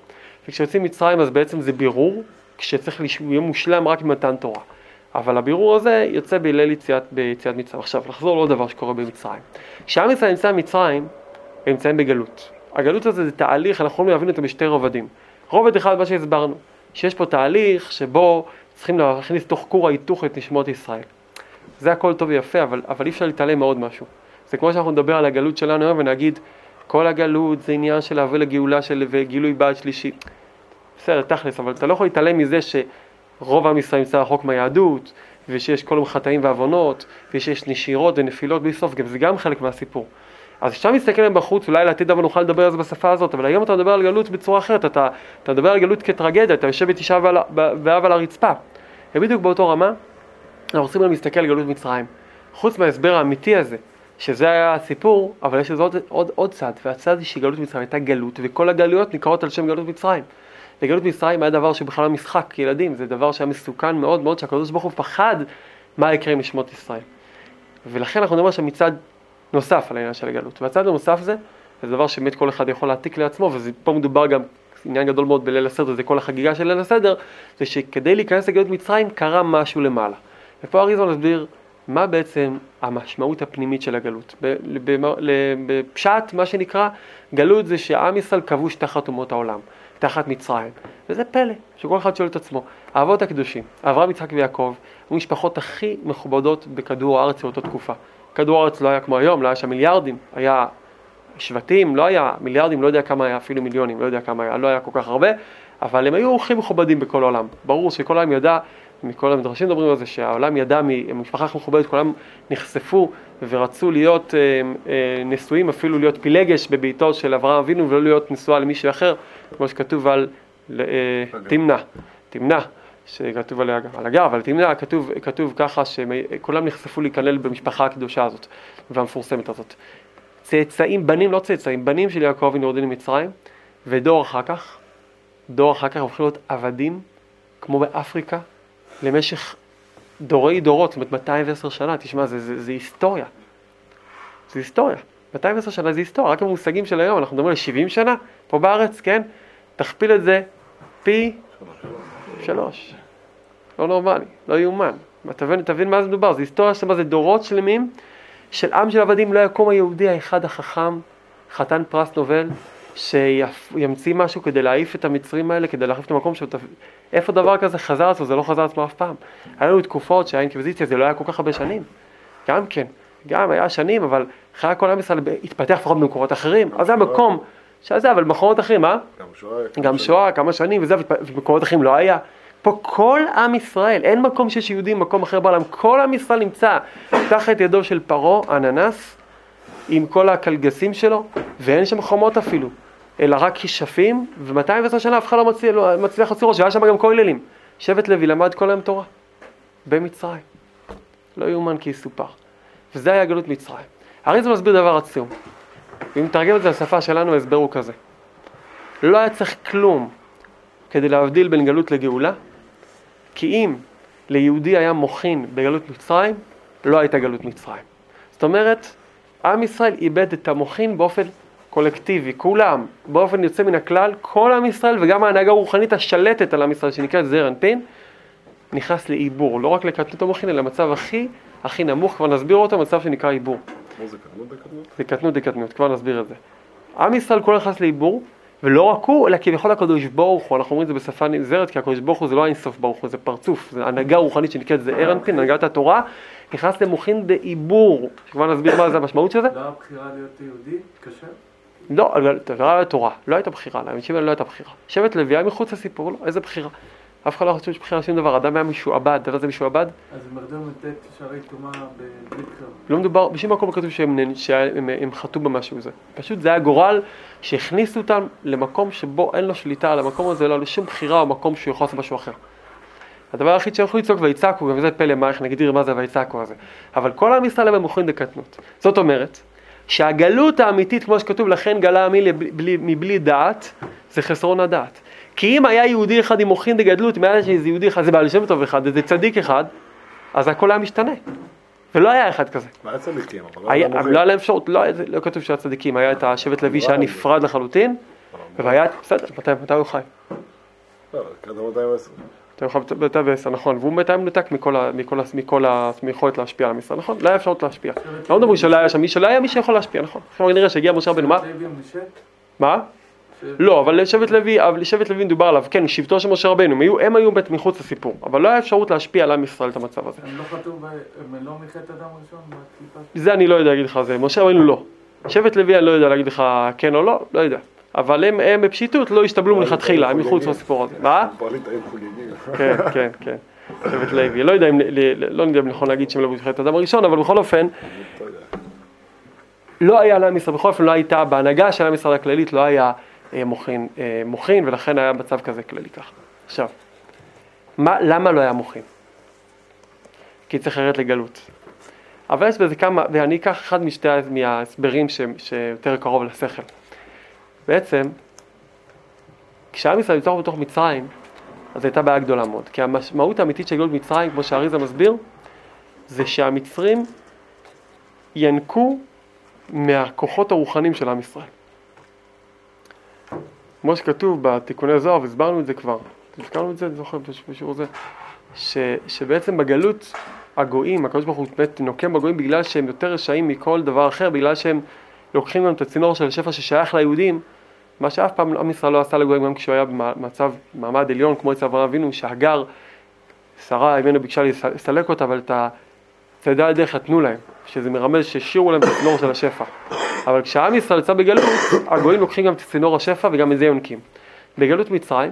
וכשיוצאים ממצרים אז בעצם זה בירור, כשצריך יהיה מושלם רק במתן תורה. אבל הבירור הזה יוצא בליל יציאת, ביציאת מצרים. עכשיו, לחזור לעוד דבר שקורה במצרים. כשעם ישראל נמצא במצרים, הם נמצאים בגלות. הגלות הזה זה תהליך, אנחנו יכולים להבין אותו בשתי רובדים. רובד אחד, מה שהסברנו, שיש פה תהליך שבו צריכים להכניס תוך כור ההיתוך את נשמות ישראל. זה הכל טוב ויפה, אבל, אבל אי אפשר להתעלם מעוד משהו. זה כמו שאנחנו נדבר על הגלות שלנו היום ונגיד, כל הגלות זה עניין של להביא לגאולה של וגילוי בית שלישי. בסדר, תכלס, אבל אתה לא יכול להתעלם מזה שרוב עם ישראל נמצא רחוק מהיהדות, ושיש כל מיני חטאים ועוונות, ושיש נשירות ונפילות בלי סוף, גם זה גם חלק מהסיפור. אז כשאתה מסתכל עליהם בחוץ, אולי לעתיד אבל נוכל לדבר על זה בשפה הזאת, אבל היום אתה מדבר על גלות בצורה אחרת, אתה, אתה מדבר על גלות כטרגדיה, אתה יושב בתשעה באב על הרצפה. ובדיוק באותו רמה, אנחנו צריכים גם להסתכל על גלות מצרים. חוץ מההסבר האמיתי הזה, שזה היה הסיפור, אבל יש לזה עוד, עוד, עוד צד, והצד היא שגלות מצרים הייתה גלות, וכל הגלויות נקראות על שם גלות מצרים. וגלות מצרים היה דבר שבכלל לא משחק ילדים, זה דבר שהיה מסוכן מאוד מאוד, שהקדוש ברוך הוא פחד מה יקרה עם נשמות ישראל. ולכן אנחנו נאמר שמצד נוסף על העניין של הגלות. והצד הנוסף זה, זה דבר שבאמת כל אחד יכול להעתיק לעצמו, ופה מדובר גם, עניין גדול מאוד בליל הסדר, זה כל החגיגה של ליל הסדר, זה שכדי להיכנס לגלות מצרים קרה משהו למעלה. ופה אריזון מסביר מה בעצם המשמעות הפנימית של הגלות. בפשט, מה שנקרא, גלות זה שעם ישראל כבוש תחת אומות העולם, תחת מצרים. וזה פלא, שכל אחד שואל את עצמו. האבות הקדושים, אברהם, יצחק ויעקב, היו משפחות הכי מכובדות בכדור הארץ באותה תקופה. כדור הארץ לא היה כמו היום, לא היה שם מיליארדים, היה שבטים, לא היה מיליארדים, לא יודע כמה היה, אפילו מיליונים, לא יודע כמה היה, לא היה כל כך הרבה, אבל הם היו הכי מכובדים בכל העולם. ברור שכל העולם ידע, מכל המדרשים מדברים על זה, שהעולם ידע ממשפחה הכי מכובדת, כולם נחשפו ורצו להיות אה, אה, נשואים, אפילו להיות פילגש בביתו של אברהם אבינו ולא להיות נשואה למישהו אחר, כמו שכתוב על אה, תמנע, תמנע. שכתוב עליה על הגר, אבל תמנע, כתוב, כתוב ככה שכולם נחשפו להיכלל במשפחה הקדושה הזאת והמפורסמת הזאת. צאצאים, בנים, לא צאצאים, בנים של יעקב אבינו יורדים למצרים, ודור אחר כך, דור אחר כך הופכים להיות עבדים, כמו באפריקה, למשך דורי דורות, זאת אומרת 210 שנה, תשמע, זה, זה, זה היסטוריה. זה היסטוריה. 210 שנה זה היסטוריה, רק במושגים של היום, אנחנו מדברים על 70 שנה, פה בארץ, כן? תכפיל את זה פי שלוש. לא נורמלי, לא יאומן. תבין, תבין מה זה מדובר, זה היסטוריה שלמה, זה דורות שלמים של עם של עבדים, לא יקום היהודי האחד החכם, חתן פרס נובל, שימציא משהו כדי להעיף את המצרים האלה, כדי להחליף את המקום שלו. איפה דבר כזה חזר עצמו? זה לא חזר עצמו אף פעם. היה לנו תקופות שהאינקוויזיציה זה לא היה כל כך הרבה שנים. גם כן, גם היה שנים, אבל אחרי כל עם ישראל התפתח לפחות במקומות אחרים, אז זה המקום שזה, אבל במקומות אחרים, אה? גם שואה. גם שואה, כמה שנים וזה, ובמקומות אחרים לא היה. פה כל עם ישראל, אין מקום שיש יהודים במקום אחר בעולם, כל עם ישראל נמצא תחת ידו של פרעה, אננס, עם כל הקלגסים שלו, ואין שם חומות אפילו, אלא רק כשפים, ו-210 שנה אף אחד לא מצליח, לא מצליח להוציא ראש, והיה שם גם כוללים. שבט לוי למד כל היום תורה, במצרים. לא יאומן כי יסופר. וזה היה גלות מצרים. הרי זה מסביר דבר עצום. ואם נתרגם את זה לשפה שלנו, ההסבר הוא כזה. לא היה צריך כלום כדי להבדיל בין גלות לגאולה, כי אם ליהודי היה מוחין בגלות מצרים, לא הייתה גלות מצרים. זאת אומרת, עם ישראל איבד את המוחין באופן קולקטיבי, כולם, באופן יוצא מן הכלל, כל עם ישראל וגם ההנהגה הרוחנית השלטת על עם ישראל, שנקראת זר אנפין, נכנס לעיבור, לא רק לקטנות המוחין, אלא למצב הכי, הכי נמוך, כבר נסביר אותו, מצב שנקרא עיבור. מה זה קטנות בקטנות? זה קטנות דקטנות, כבר נסביר את זה. עם ישראל כולו נכנס לעיבור, ולא רק הוא, אלא כביכול הקדוש ברוך הוא, אנחנו אומרים את זה בשפה נזרת, כי הקדוש ברוך הוא זה לא האינסוף ברוך הוא, זה פרצוף, זה הנהגה רוחנית שנקראת זעיר אנפין, הנהגת התורה, נכנס למוחין דעיבור, שכבר נסביר מה זה המשמעות של זה. לא הבחירה להיות יהודי? קשה? לא, לא היה תורה, לא הייתה בחירה, לאנשים האלה לא הייתה בחירה. שבט לוי היה מחוץ לסיפור, לא, איזה בחירה? אף אחד לא חושב שיש בחירה לשום דבר, אדם היה משועבד, אתה יודע זה משועבד? אז מרדו לתת שערי טומאה קרב. לא מדובר, בשום מקום כתוב שהם, שהם הם חטאו במשהו הזה. פשוט זה היה גורל שהכניסו אותם למקום שבו אין לו שליטה על המקום הזה, לא לשום בחירה או מקום שהוא יכול לעשות משהו אחר. הדבר היחיד שהם יכלו לצעוק ויצעקו, גם זה פלא מה, איך נגדיר מה זה ויצעקו הזה. אבל כל עם ישראל הם מוכרים דקטנות. זאת אומרת, שהגלות האמיתית, כמו שכתוב, לכן גלה עמי מבלי דעת, זה חסרון הדעת. כי אם היה יהודי אחד עם מוחין דגדלות, אם היה איזה יהודי אחד, זה בעל שם טוב אחד, איזה צדיק אחד, אז הכל היה משתנה. ולא היה אחד כזה. מה היה צדיקים? אבל לא היה, לא היה להם אפשרות, לא, לא כתוב שהיה צדיקים, היה את השבט לוי שהיה נפרד לחלוטין, והיה, בסדר, מתי הוא חי? לא, קדם 210. אתה יכול בעשר, נכון, והוא בינתיים מנותק מכל ה- מכל ה- מכל ה- מיכולת להשפיע על ישראל, נכון? לא היה אפשרות להשפיע. לא מדברים שלא היה שם מי שלא היה מי שיכול להשפיע, נכון? עכשיו נראה שהגיע משה רבנו, מה? מה? לא, אבל שבט לוי, אבל שבט לוי מדובר עליו, כן, שבטו של משה רבנו, הם היו, הם היו בית מחוץ לסיפור, אבל לא היה אפשרות להשפיע על עם ישראל את המצב הזה. הם לא חטאו, ב- הם לא מחטא אדם ראשון? זה אני לא יודע להגיד לך זה, משה רבנו לא. שבט לוי אני לא יודע להגיד לך כן או לא, לא יודע. אבל הם, הם בפשיטות לא השתבלו מלכתחילה, הם מחוץ לסיפור הזה. מה? כן, כן, כן. שבט לוי. לא יודע אם, לא יודע אם נכון להגיד שהם לא בחטא אדם הראשון, אבל בכל אופן. לא היה לעם ישראל, בכל אופן לא הייתה, בהנהגה של עם ישראל הכללית לא היה אה, מוחין, אה, מוחין, ולכן היה מצב כזה כללי ככה. עכשיו, מה, למה לא היה מוחין? כי צריך לרדת לגלות. אבל יש בזה כמה, ואני אקח אחד משתי מההסברים ש, שיותר קרוב לשכל. בעצם, כשעם ישראל נמצא בתוך מצרים, אז הייתה בעיה גדולה מאוד. כי המשמעות האמיתית של גלות מצרים, כמו שאריזה מסביר, זה שהמצרים ינקו מהכוחות הרוחניים של עם ישראל. כמו שכתוב בתיקוני זוהר, והסברנו את זה כבר, הזכרנו את זה, אני זוכר בשיעור הזה, ש, שבעצם בגלות הגויים, באמת נוקם בגויים בגלל שהם יותר רשעים מכל דבר אחר, בגלל שהם לוקחים גם את הצינור של השפע ששייך ליהודים, מה שאף פעם עם ישראל לא עשה לגויים גם כשהוא היה במצב מעמד עליון כמו אצל אברהם אבינו, שהגר, שרה אימנו ביקשה לסלק אותה, אבל את הצעדה הדרך נתנו להם, שזה מרמז שהשאירו להם את הצינור של השפע. אבל כשעם ישראל יצא בגלות, הגויים לוקחים גם את צינור השפע וגם את זה יונקים. בגלות מצרים,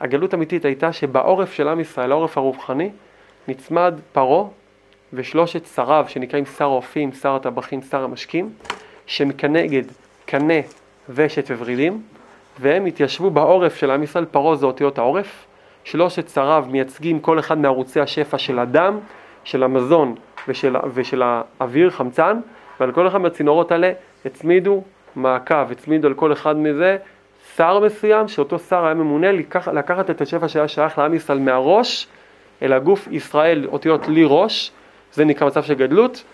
הגלות האמיתית הייתה שבעורף של עם ישראל, העורף הרוחני, נצמד פרעה ושלושת שריו שנקראים שר האופים, שר הטבחים, שר המשקים, שהם כנגד קנה, ושת וורידים, והם התיישבו בעורף של עם ישראל, פרעה זה אותיות העורף, שלושת שריו מייצגים כל אחד מערוצי השפע של הדם, של המזון ושל, ושל האוויר, חמצן, ועל כל אחד מהצינורות האלה הצמידו מעקב, הצמידו על כל אחד מזה שר מסוים, שאותו שר היה ממונה לקח, לקחת את השפע שהיה שייך לעם ישראל מהראש אל הגוף ישראל, אותיות לי ראש, זה נקרא מצב של גדלות,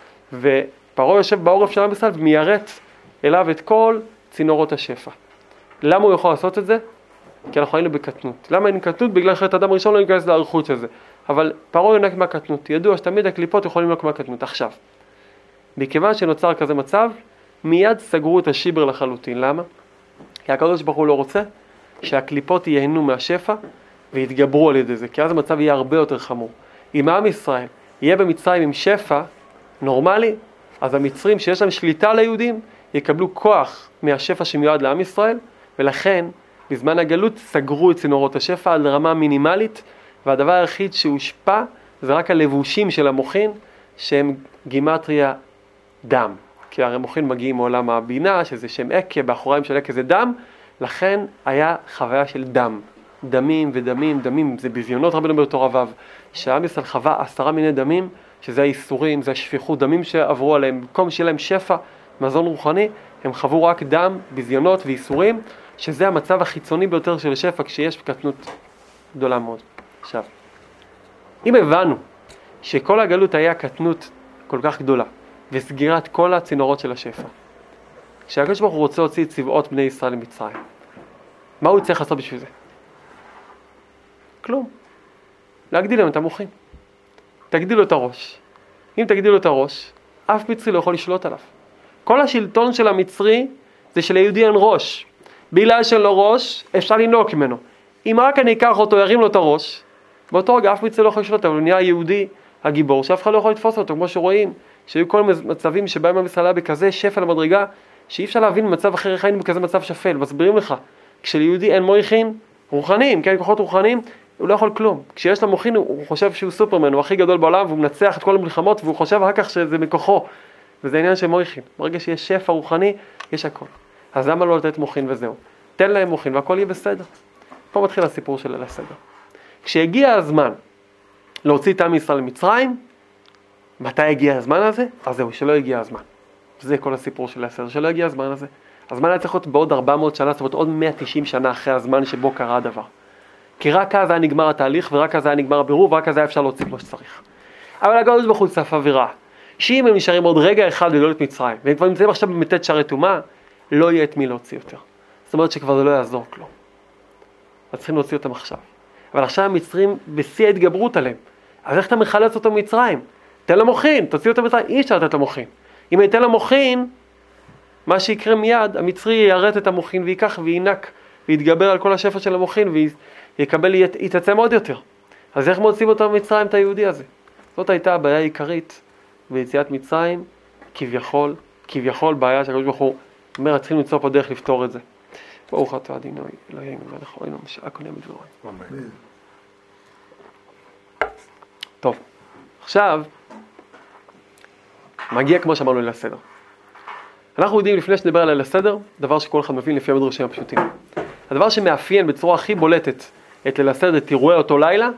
ופרעה יושב בעורף של עם ישראל ומיירט אליו את כל צינורות השפע. למה הוא יכול לעשות את זה? כי אנחנו היינו בקטנות. למה היינו בקטנות? בגלל חטא אדם ראשון לא ניכנס לאריכות של זה. אבל פרעה יונק מהקטנות. ידוע שתמיד הקליפות יכולים לנוק מהקטנות. עכשיו, מכיוון שנוצר כזה מצב, מיד סגרו את השיבר לחלוטין. למה? כי הקדוש ברוך הוא לא רוצה שהקליפות ייהנו מהשפע ויתגברו על ידי זה, כי אז המצב יהיה הרבה יותר חמור. אם עם ישראל יהיה במצרים עם שפע נורמלי, אז המצרים שיש להם שליטה על היהודים יקבלו כוח מהשפע שמיועד לעם ישראל, ולכן בזמן הגלות סגרו את צינורות השפע עד לרמה מינימלית, והדבר היחיד שהושפע זה רק הלבושים של המוחין, שהם גימטריה דם. כי הרי מוחין מגיעים מעולם הבינה, שזה שם עקה, באחוריים של עקה זה דם, לכן היה חוויה של דם. דמים ודמים, דמים, זה בזיונות רבנו בתור ו', שהעם ישראל חווה עשרה מיני דמים, שזה האיסורים, זה השפיכות דמים שעברו עליהם, במקום שיהיה להם שפע, מזון רוחני, הם חוו רק דם, ביזיונות ואיסורים, שזה המצב החיצוני ביותר של שפע כשיש קטנות גדולה מאוד. עכשיו, אם הבנו שכל הגלות היה קטנות כל כך גדולה, וסגירת כל הצינורות של השפע, כשהקדוש ברוך הוא רוצה להוציא את צבאות בני ישראל למצרים, מה הוא צריך לעשות בשביל זה? כלום. להגדיל להם את המוחים. תגדילו את הראש. אם תגדילו את הראש, אף מצרי לא יכול לשלוט עליו. כל השלטון של המצרי זה שליהודי אין ראש. בגלל שאין לו ראש, אפשר לנהוג ממנו. אם רק אני אקח אותו, ירים לו את הראש, באותו רגע אף מצרי לא יכול לשלוט, אבל הוא נהיה יהודי הגיבור, שאף אחד לא יכול לתפוס אותו, כמו שרואים, שהיו כל מצבים שבהם עם ישראל היה בכזה שפל המדרגה, שאי אפשר להבין במצב אחר איך היינו בכזה מצב שפל. מסבירים לך, כשליהודי אין מויכין, רוחניים, כן, כוחות רוחניים, הוא לא יכול כלום. כשיש לו מוחין, הוא חושב שהוא סופרמן, הוא הכי גדול בעולם, והוא מנצח את כל המלחמות, והוא חושב אחר כך שזה מכוחו. וזה עניין של מויכין. ברגע שיש שפע רוחני, יש הכל. אז למה לא לתת מוחין וזהו? תן להם מוחין והכל יהיה בסדר. פה מתחיל הסיפור של ליל הסדר. כשהגיע הזמן להוציא את עם ישראל למצרים, מתי הגיע הזמן הזה? אז זהו, שלא הגיע הזמן. זה כל הסיפור של ליל הסדר, שלא הגיע הזמן הזה. הזמן היה צריך להיות בעוד 400 שנה, זאת אומרת עוד 190 שנה אחרי הזמן שבו קרה הדבר. כי רק אז היה נגמר התהליך, ורק אז היה נגמר הבירור, ורק אז היה אפשר להוציא כמו שצריך. אבל הקדוש ברוך הוא צפה ורע, שאם הם נשארים עוד רגע אחד בגלות מצרים, והם כבר נמצאים עכשיו במ"ט שערי טומאה, לא יהיה את מי להוציא יותר. זאת אומרת שכבר זה לא יעזור כלום. אז צריכים להוציא אותם עכשיו. אבל עכשיו המצרים בשיא ההתגברות עליהם. אז איך אתה מחלץ אותו ממצרים? תן לו מוחין, תוציא אותו ממצרים, אי אפשר לתת לו מוחין. אם אני אתן לו מוחין, מה שיקרה מיד, המצרי יירט את המוחין וייקח וינק ויתגבר על כל השפע של המוחין ויקבל, יתעצם עוד יותר. אז איך מוצאים אותו ממצרים, את היהודי הזה? זאת הייתה הבעיה העיקרית ביציאת מצרים, כביכול, כביכול בעיה שהקדוש ברוך הוא אומר, צריכים למצוא פה דרך לפתור את זה. ברוך אתה אדינוי, אלוהינו מלך עולנו משעה קונה מדברו. טוב, עכשיו, מגיע כמו שאמרנו ליל הסדר. אנחנו יודעים לפני שנדבר על ליל הסדר, דבר שכל אחד מבין לפי המדרשים הפשוטים. הדבר שמאפיין בצורה הכי בולטת את ליל הסדר, את אירועי אותו לילה,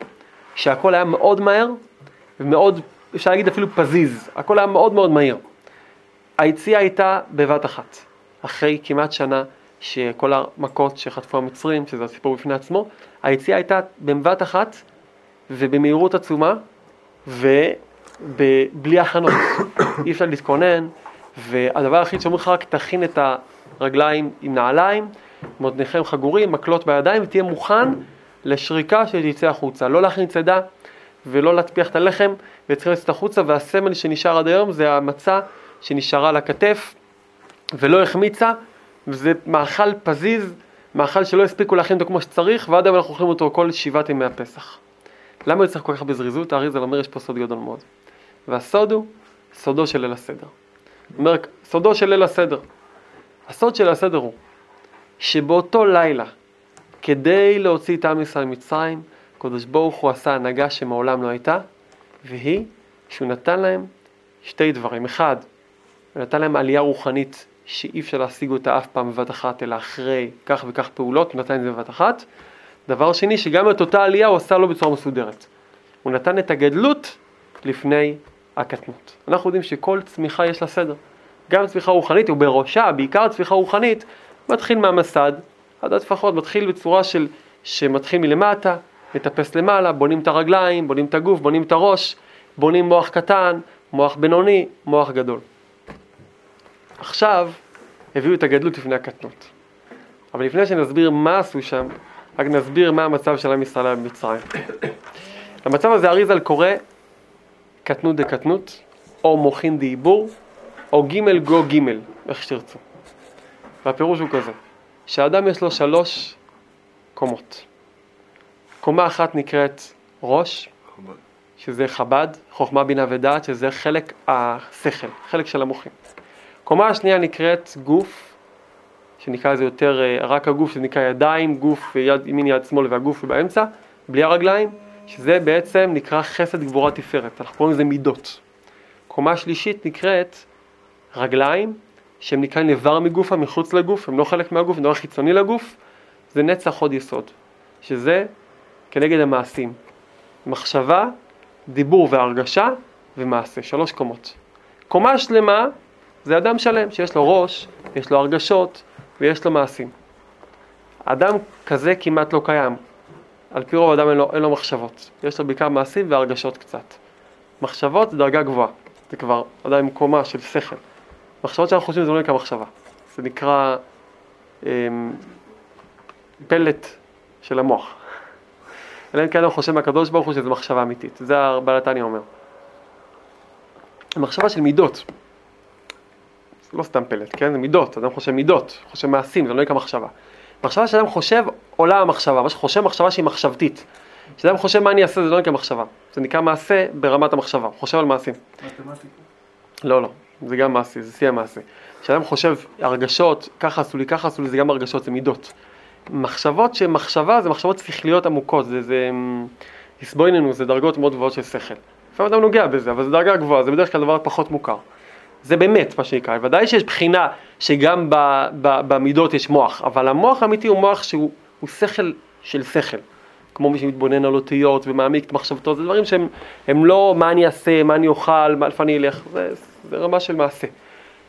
שהכל היה מאוד מהר ומאוד אפשר להגיד אפילו פזיז, הכל היה מאוד מאוד מהיר. היציאה הייתה בבת אחת, אחרי כמעט שנה שכל המכות שחטפו המצרים, שזה הסיפור בפני עצמו, היציאה הייתה בבת אחת ובמהירות עצומה ובלי הכנות, אי אפשר להתכונן, והדבר היחיד שאומרים לך רק תכין את הרגליים עם נעליים, מותניכם חגורים, מקלות בידיים ותהיה מוכן לשריקה שתצא החוצה, לא להכין צידה ולא להטפיח את הלחם וצריכים לצאת החוצה והסמל שנשאר עד היום זה המצה שנשארה על הכתף ולא החמיצה וזה מאכל פזיז, מאכל שלא הספיקו להכין אותו כמו שצריך ועד היום אנחנו אוכלים אותו כל שבעת ימי הפסח. למה צריך כל כך בזריזות? האריזל אומר יש פה סוד גדול מאוד. והסוד הוא סודו של ליל הסדר. אומר, סודו של ליל הסדר. הסוד של הסדר הוא שבאותו לילה, כדי להוציא את עם ישראל ממצרים, הקדוש ברוך הוא עשה הנהגה שמעולם לא הייתה, והיא שהוא נתן להם שתי דברים. אחד, הוא נתן להם עלייה רוחנית שאי אפשר להשיג אותה אף פעם בבת אחת, אלא אחרי כך וכך פעולות, הוא נתן את זה בבת אחת. דבר שני, שגם את אותה עלייה הוא עשה לו בצורה מסודרת. הוא נתן את הגדלות לפני הקטנות. אנחנו יודעים שכל צמיחה יש לה סדר. גם צמיחה רוחנית, ובראשה, בעיקר צמיחה רוחנית, מתחיל מהמסד, עד הטפחות, מתחיל בצורה של, שמתחיל מלמטה, מטפס למעלה, בונים את הרגליים, בונים את הגוף, בונים את הראש, בונים מוח קטן, מוח בינוני, מוח גדול. עכשיו הביאו את הגדלות לפני הקטנות. אבל לפני שנסביר מה עשו שם, רק נסביר מה המצב של עם ישראל במצרים. למצב הזה אריזל קורא קטנות דקטנות, או מוחין דעיבור, או גימל גו גימל, איך שתרצו. והפירוש הוא כזה, שהאדם יש לו שלוש קומות. קומה אחת נקראת ראש, שזה חב"ד, חוכמה, בינה ודעת, שזה חלק השכל, חלק של המוחים. קומה השנייה נקראת גוף, שנקרא לזה יותר אה, רק הגוף, שזה נקרא ידיים, גוף, יד ימין, יד שמאל והגוף באמצע, בלי הרגליים, שזה בעצם נקרא חסד גבורה תפארת, אנחנו קוראים לזה מידות. קומה שלישית נקראת רגליים, שהם נקראים איבר מגופה, מחוץ לגוף, הם לא חלק מהגוף, הם דבר חיצוני לגוף, זה נצח עוד יסוד, שזה כנגד המעשים. מחשבה, דיבור והרגשה ומעשה, שלוש קומות. קומה שלמה זה אדם שלם, שיש לו ראש, יש לו הרגשות ויש לו מעשים. אדם כזה כמעט לא קיים. על פי רוב אדם אין לו, אין לו מחשבות, יש לו בעיקר מעשים והרגשות קצת. מחשבות זה דרגה גבוהה, זה כבר עם קומה של שכל. מחשבות שאנחנו חושבים זה לא נקרא מחשבה, זה נקרא אמ, פלט של המוח. אלא אם כן הוא חושב מהקדוש ברוך הוא שזו מחשבה אמיתית, זה התניא אומר. מחשבה של מידות, זה לא סתם פלט, כן? זה מידות, אדם חושב מידות, חושב מעשים, זה לא נקרא מחשבה. מחשבה שאדם חושב עולה המחשבה, מה שחושב מחשבה שהיא מחשבתית. כשאדם חושב מה אני אעשה זה לא נקרא מחשבה, זה נקרא מעשה ברמת המחשבה, הוא חושב על מעשים. לא, לא, זה גם מעשי, זה שיא המעשה. כשאדם חושב הרגשות, ככה עשו לי, ככה עשו לי, זה גם הרגשות, זה מידות. מחשבות שמחשבה זה מחשבות שכליות עמוקות, זה, זה הסבויננו, זה דרגות מאוד גבוהות של שכל. לפעמים אדם נוגע בזה, אבל זו דרגה גבוהה, זה בדרך כלל דבר פחות מוכר. זה באמת מה שנקרא, ודאי שיש בחינה שגם ב, ב, במידות יש מוח, אבל המוח האמיתי הוא מוח שהוא שכל של שכל. כמו מי שמתבונן על אותיות ומעמיק את מחשבתו, זה דברים שהם הם לא מה אני אעשה, מה אני אוכל, מה איפה אני אלך, זה, זה רמה של מעשה.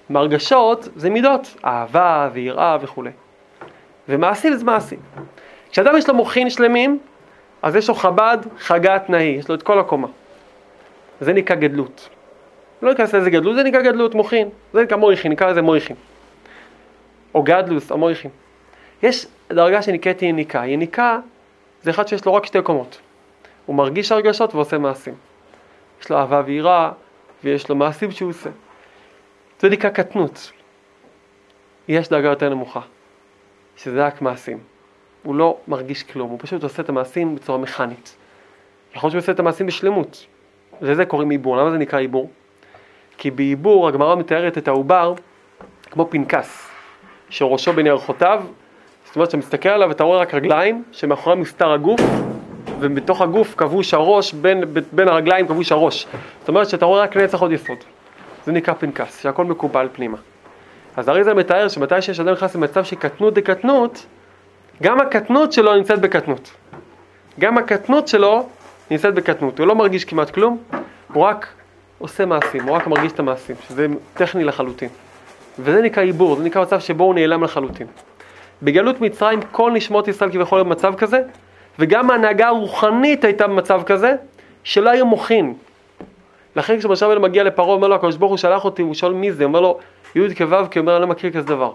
מרגשות זה מידות, אהבה ויראה וכולי. ומעשים זה מעשים. כשאדם יש לו מוחין שלמים, אז יש לו חב"ד, חגת נאי, יש לו את כל הקומה. זה נקרא גדלות. לא ניכנס לאיזה גדלות, זה נקרא גדלות מוחין, זה נקרא מויכין, נקרא לזה מויכין. או גדלוס או מויכין. יש דרגה שנקראת יניקה, יניקה זה אחד שיש לו רק שתי קומות. הוא מרגיש הרגשות ועושה מעשים. יש לו אהבה ויראה, ויש לו מעשים שהוא עושה. זה נקרא קטנות. יש דרגה יותר נמוכה, שזה רק מעשים. הוא לא מרגיש כלום, הוא פשוט עושה את המעשים בצורה מכנית. יכול להיות שהוא עושה את המעשים בשלמות. לזה קוראים עיבור. למה זה נקרא עיבור? כי בעיבור הגמרא מתארת את העובר כמו פנקס, שראשו בין ירחותיו, זאת אומרת שאתה מסתכל עליו ואתה רואה רק רגליים, שמאחורי מסתר הגוף, ובתוך הגוף כבוש הראש, בין, בין הרגליים כבוש הראש. זאת אומרת שאתה רואה רק נצח עוד יסוד. זה נקרא פנקס, שהכל מקובל פנימה. אז אריזה מתאר שמתי שיש אדם נכנס למצב של קטנות דקטנות, גם הקטנות שלו נמצאת בקטנות. גם הקטנות שלו נמצאת בקטנות. הוא לא מרגיש כמעט כלום, הוא רק עושה מעשים, הוא רק מרגיש את המעשים, שזה טכני לחלוטין. וזה נקרא עיבור, זה נקרא מצב שבו הוא נעלם לחלוטין. בגלות מצרים כל נשמות ישראל כביכול במצב כזה, וגם ההנהגה הרוחנית הייתה במצב כזה, שלא היו מוחין. לכן כשמשה רבנו מגיע לפרעה, אומר לו, הקדוש ברוך הוא שלח אותי, הוא שואל מי זה, אומר לו, י' כו' כי אומר, אני לא מכיר כזה דבר.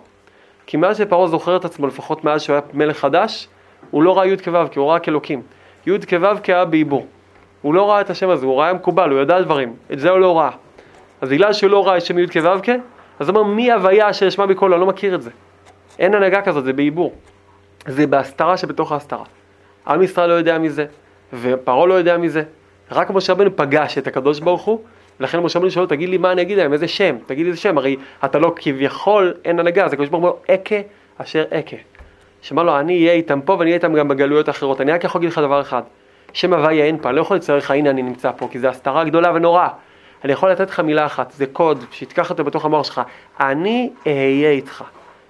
כי מאז שפרעה זוכר את עצמו, לפחות מאז שהוא היה מלך חדש, הוא לא ראה י' כו' כי הוא ראה כאלוקים. י' כו' כי היה בעיבור. הוא לא ראה את השם הזה, הוא ראה מקובל, הוא ידע דברים, את זה הוא לא ראה. אז בגלל שהוא לא ראה את שם י' כו' אז הוא אומר, מי הוויה אשר ישמע בקולו, אני לא מכיר את זה. אין הנהגה כזאת, זה בעיבור. זה בהסתרה שבתוך ההסתרה. עם ישראל לא יודע מזה, ופרעה לא יודע מזה. רק משה רבנו פגש את הקדוש ברוך הוא, ולכן משה רבנו שואל תגיד לי מה אני אגיד להם, איזה שם, תגיד לי איזה שם, הרי אתה לא כביכול, אין הנהגה, אז הקדוש ברוך הוא אומר, אכה אשר אכה. שאמר לו, אני אהיה איתם פה ואני אהיה איתם גם בגלויות האחרות. אני רק יכול להגיד לך דבר אחד, שם הוויה אין פה, אני לא יכול לצייר לך, הנה אני נמצא פה, כי זו הסתרה גדולה ונוראה. אני יכול לתת לך מילה אחת, זה קוד, שתיקח אותו בתוך המוח שלך, אני אהיה איתך.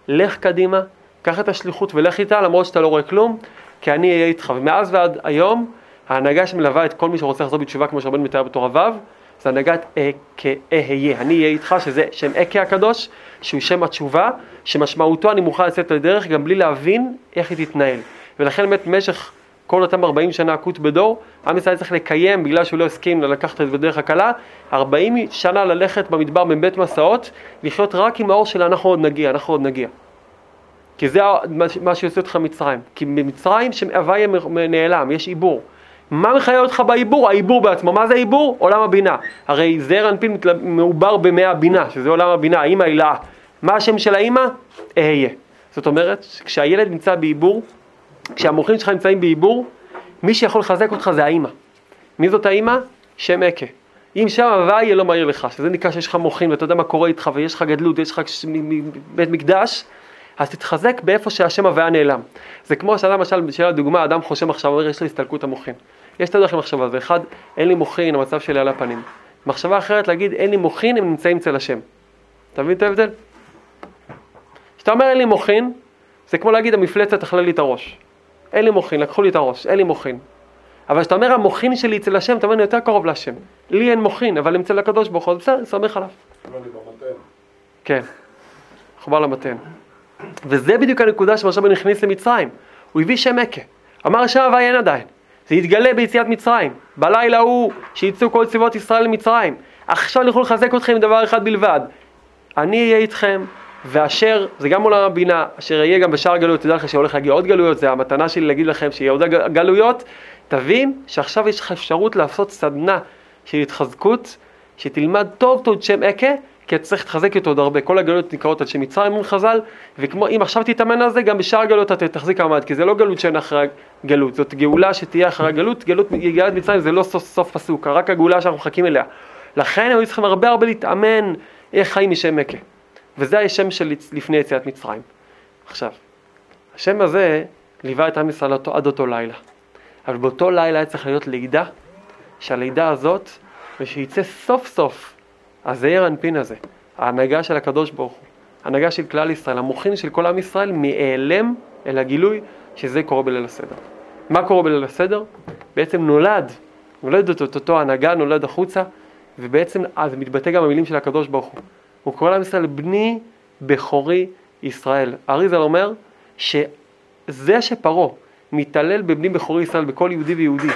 לך קדימה, קח את השליחות ולך איתה, למרות שאתה לא רואה כלום, כי אני אהיה איתך. ומאז ועד היום, ההנהגה שמלווה את כל מי שרוצה לחזור בתשובה, כמו שרבנו מתאר בתור הוו, זה הנהגת אהיה. אני אהיה איתך, שזה שם אכה הקדוש, שהוא שם התשובה, שמשמעותו אני מוכן לצאת לדרך גם בלי להבין איך היא תתנהל. ולכן באמת במשך כל אותם 40 שנה עקות בדור, עם ישראל צריך לקיים, בגלל שהוא לא הסכים לקחת את בדרך הקלה, 40 שנה ללכת במדבר מבית מסעות, לחיות רק עם האור של אנחנו עוד נגיע, אנחנו עוד נגיע. כי זה מה שיוצא אותך מצרים. כי במצרים שהוויה נעלם, יש עיבור. מה מחיה אותך בעיבור? העיבור בעצמו. מה זה עיבור? עולם הבינה. הרי זעיר אנפין מעובר במי הבינה, שזה עולם הבינה, האמא הילאה. מה השם של האמא? אהיה. זאת אומרת, כשהילד נמצא בעיבור, כשהמוחים שלך נמצאים בעיבור, מי שיכול לחזק אותך זה האמא. מי זאת האמא? שם אכה. אם שם הוויה לא מהיר לך, שזה נקרא שיש לך מוחין ואתה יודע מה קורה איתך ויש לך גדלות ויש לך בית מקדש, אז תתחזק באיפה שהשם הוויה נעלם. זה כמו שאדם, למשל, בשביל הדוגמה, אדם חושב עכשיו, אומר, יש לי הסתלקות המוחין. יש שתי דרכים לחשוב על זה. אחד, אין לי מוחין, המצב שלי על הפנים. מחשבה אחרת, להגיד, אין לי מוחין, הם נמצאים אצל השם. אתה מבין את ההבדל? כשאתה אומר אין לי מוחין, זה כמו להגיד, המפלצת אכלה לי את הראש. אין לי מוחין, לקחו לי את הראש, אין לי מוחין. אבל כשאתה אומר המוחין שלי אצל השם, אתה אומר, אני יותר קרוב להשם. לי אין מוחין, אבל אצל הקדוש ברוך הוא, בסדר, סמך עליו. כן, מחובר למתן. וזה בדיוק הנקודה שמשה רבנו הכניס למצרים. הוא הביא שם עקה. אמר שם הוויה אין עדיין. זה יתגלה ביציאת מצרים. בלילה ההוא שיצאו כל צבאות ישראל למצרים. עכשיו אני יכול לחזק אתכם עם דבר אחד בלבד. אני אהיה איתכם, ואשר, זה גם עולם הבינה, אשר יהיה גם בשאר הגלויות, תדע לך שהולך להגיע עוד גלויות, זה המתנה שלי להגיד לכם שיהיה עוד גלויות, תבין שעכשיו יש לך אפשרות לעשות סדנה של התחזקות, שתלמד טוב טוב שם עקה, כי אתה צריך להתחזק איתו עוד הרבה. כל הגלויות נקראות על שם מצרים מול חז"ל, וכמו אם עכשיו תתאמן על זה, גם בשאר הגלויות אתה תחזיק מעמד, כי זה לא גלות שאין אחרי גלות, זאת גאולה שתהיה אחרי הגלות, גלות יגיעת מצרים זה לא סוף, סוף פסוק, רק הגאולה שאנחנו מחכים אליה. לכן היו צריכים הרבה הרבה להתאמן איך חיים משם עקה. וזה השם של לפני יציאת מצרים. עכשיו, השם הזה ליווה את עם ישראל עד אותו לילה. אבל באותו לילה היה צריך להיות לידה, שהלידה הזאת, ושיצא סוף סוף הזעיר אנפין הזה, ההנהגה של הקדוש ברוך הוא, ההנהגה של כלל ישראל, המוחין של כל עם ישראל, מהיעלם אל הגילוי שזה קורה בליל הסדר. מה קורה בליל הסדר? בעצם נולד, נולדת את אותו הנהגה, נולד החוצה, ובעצם אז מתבטא גם במילים של הקדוש ברוך הוא. הוא קורא לעם ישראל בני בכורי ישראל. אריזל אומר שזה שפרעה מתעלל בבני בכורי ישראל, בכל יהודי ויהודי,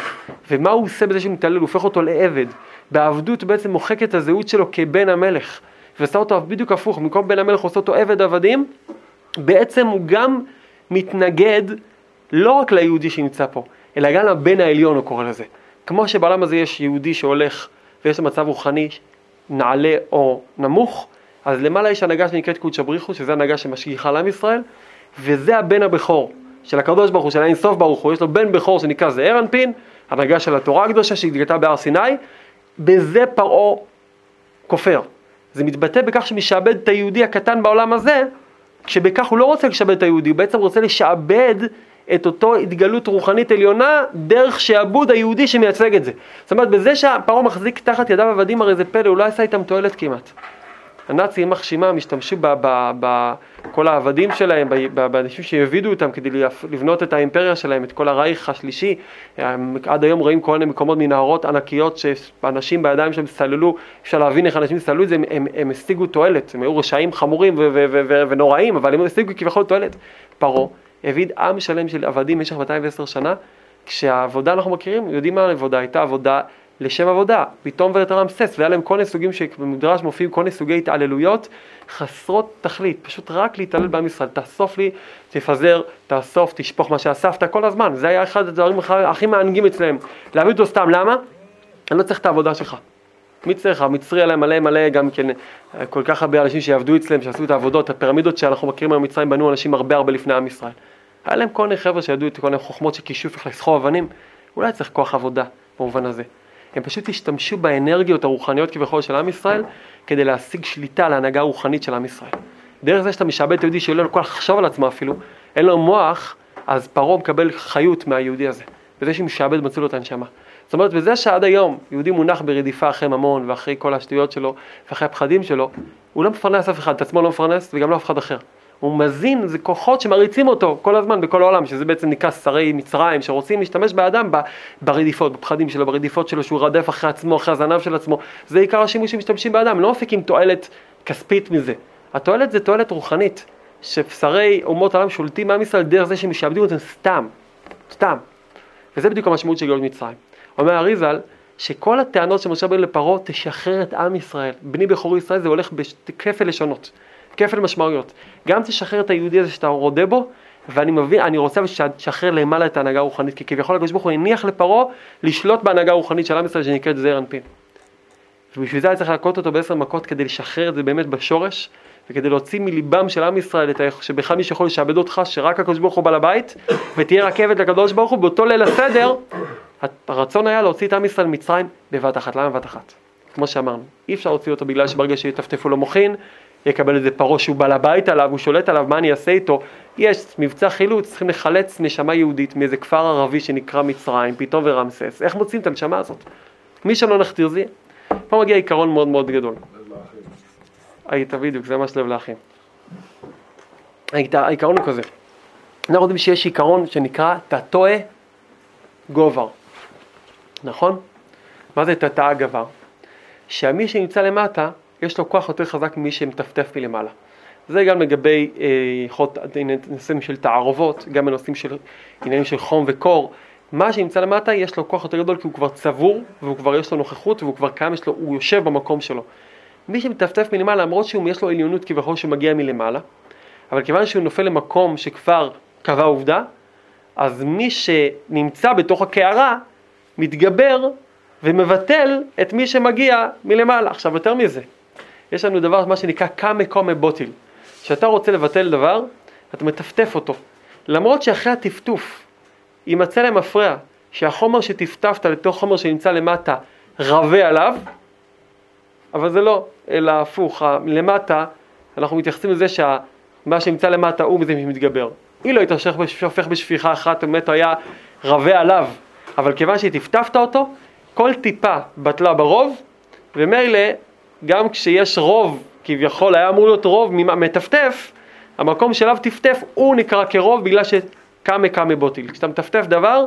ומה הוא עושה בזה שהוא מתעלל? הוא הופך אותו לעבד. בעבדות בעצם מוחק את הזהות שלו כבן המלך, ועשה אותו בדיוק הפוך, במקום בן המלך עושה אותו עבד עבדים, בעצם הוא גם מתנגד לא רק ליהודי שנמצא פה, אלא גם לבן העליון הוא קורא לזה. כמו שבעולם הזה יש יהודי שהולך ויש לו מצב רוחני נעלה או נמוך, אז למעלה יש הנהגה שנקראת קודשא בריחו, שזה הנהגה שמשגיחה על עם ישראל, וזה הבן הבכור של הקדוש ברוך הוא, של האין סוף ברוך הוא, יש לו בן בכור שנקרא זעיר אנפין, הנהגה של התורה הקדושה שהתגלתה בהר סיני, בזה פרעה כופר. זה מתבטא בכך שמשעבד את היהודי הקטן בעולם הזה, כשבכך הוא לא רוצה לשעבד את היהודי, הוא בעצם רוצה לשעבד את אותו התגלות רוחנית עליונה דרך שעבוד היהודי שמייצג את זה. זאת אומרת, בזה שפרעה מחזיק תחת ידיו עבדים הרי זה פלא, הוא לא עשה איתם תועלת כמעט. הנאצים יימח שמם השתמשו בכל העבדים שלהם, באנשים שהעבידו אותם כדי לבנות את האימפריה שלהם, את כל הרייך השלישי. עד היום רואים כל מיני מקומות מנהרות ענקיות שאנשים בידיים שלהם סללו, אפשר להבין איך אנשים סללו את זה, הם, הם, הם השיגו תועלת, הם היו רשעים חמורים ונוראים, אבל הם השיגו כביכול תועלת. פרעה העביד עם שלם של עבדים במשך 210 שנה, כשהעבודה אנחנו מכירים, יודעים מה העבודה, הייתה עבודה לשם עבודה, פתאום ואת רמסס, והיה להם כל מיני סוגים שבמדרש מופיעים כל מיני סוגי התעללויות חסרות תכלית, פשוט רק להתעלל בעם ישראל, תאסוף לי, תפזר, תאסוף, תשפוך מה שאספת כל הזמן, זה היה אחד הדברים הכי מענגים אצלם, להביא אותו סתם, למה? אני לא צריך את העבודה שלך. מי צריך? המצרי עליהם מלא מלא גם כן, אה, כל כך הרבה אנשים שיעבדו אצלם, שעשו את העבודות, הפירמידות שאנחנו מכירים היום במצרים בנו אנשים הרבה הרבה לפני עם ישראל. היה להם כל מיני חבר'ה שידעו את כל מיני חוכמות של כישוף, איך לסחוב אבנים, אולי צריך כוח עבודה במובן הזה. הם פשוט השתמשו באנרגיות הרוחניות כביכול של עם ישראל, כדי להשיג שליטה על ההנהגה הרוחנית של עם ישראל. דרך זה שאתה משעבד את היהודי לו כוח לחשוב על עצמו אפילו, אין לו מוח, אז פרעה מקבל חיות מהיהודי הזה. בזה שהוא משעבד מצאו לו את הנשמה. זאת אומרת, בזה שעד היום יהודי מונח ברדיפה אחרי ממון ואחרי כל השטויות שלו ואחרי הפחדים שלו, הוא לא מפרנס אף אחד, את עצמו לא מפרנס וגם לא אף אחד אחר. הוא מזין, זה כוחות שמריצים אותו כל הזמן בכל העולם, שזה בעצם נקרא שרי מצרים, שרוצים להשתמש באדם ברדיפות, בפחדים שלו, ברדיפות שלו, שהוא רדף אחרי עצמו, אחרי הזנב של עצמו. זה עיקר השימוש שמשתמשים באדם, לא מפיקים תועלת כספית מזה. התועלת זה תועלת רוחנית, ששרי אומות העולם שולטים מעם ישראל דרך זה שמשעבדים אותם סתם, סתם. וזה בדיוק המשמעות של גאולת מצרים. אומר אריזל, שכל הטענות של משה רבנו לפרעה, תשחרר את עם ישראל. בני בכורי ישראל זה הולך בכפל לשונות, כפל משמעויות. גם תשחרר את היהודי הזה שאתה רודה בו, ואני מבין, אני רוצה שתשחרר למעלה את ההנהגה הרוחנית, כי כביכול הקדוש ברוך הוא הניח לפרעה לשלוט בהנהגה הרוחנית של עם ישראל שנקראת זעיר אנפין. ובשביל זה היה צריך להכות אותו בעשר מכות כדי לשחרר את זה באמת בשורש, וכדי להוציא מליבם של עם ישראל את ה... שבכלל מי שיכול לשעבד אותך, שרק הקדוש ברוך הוא בעל הבית, ותהיה רכבת לקדוש ברוך הוא, באותו ליל הסדר, הרצון היה להוציא את עם ישראל ממצרים בבת אחת. למה בבת אחת? כמו שאמרנו, אי אפשר להוציא אותו בגלל שברגע שיטפטפו לו מוחין, יקבל איזה פרעה שהוא בעל הבית עליו, הוא שולט עליו, מה אני אעשה איתו? יש מבצע חילוץ, צריכים לחלץ נשמה יהודית מאיזה כפר ערבי שנקרא מצרים, פתאום ורמסס. איך מוצאים את הנשמה הזאת? מי שלא נכתיר זה, פה מגיע עיקרון מאוד מאוד גדול. היית בדיוק, זה ממש לב לאחים. העיקרון הוא כזה, אנחנו יודעים שיש עיקרון שנקרא תתוה גובר, נכון? מה זה תתאה גבר? שמי שנמצא למטה, יש לו כוח יותר חזק ממי שמטפטף מלמעלה. זה גם לגבי אה, יכולות- נושאים של תערובות, גם בנושאים של עניינים של חום וקור. מה שנמצא למטה יש לו כוח יותר גדול כי הוא כבר צבור והוא כבר יש לו נוכחות והוא כבר קיים, לו, הוא יושב במקום שלו. מי שמטפטף מלמעלה למרות שיש לו עליונות כביכול שמגיע מלמעלה, אבל כיוון שהוא נופל למקום שכבר קבע עובדה, אז מי שנמצא בתוך הקערה מתגבר ומבטל את מי שמגיע מלמעלה. עכשיו יותר מזה, יש לנו דבר מה שנקרא קאמה קומה בוטיל. כשאתה רוצה לבטל דבר, אתה מטפטף אותו. למרות שאחרי הטפטוף יימצא להם מפרע שהחומר שטפטפת לתוך חומר שנמצא למטה רבה עליו, אבל זה לא, אלא הפוך, למטה אנחנו מתייחסים לזה שמה שנמצא למטה הוא זה שמתגבר. אילו היית שופך בשפיכה אחת באמת היה רבה עליו, אבל כיוון שטפטפת אותו, כל טיפה בטלה ברוב, ומילא גם כשיש רוב, כביכול היה אמור להיות רוב מטפטף, המקום שאליו טפטף הוא נקרא כרוב בגלל שקאמה קאמה בוטיל. כשאתה מטפטף דבר,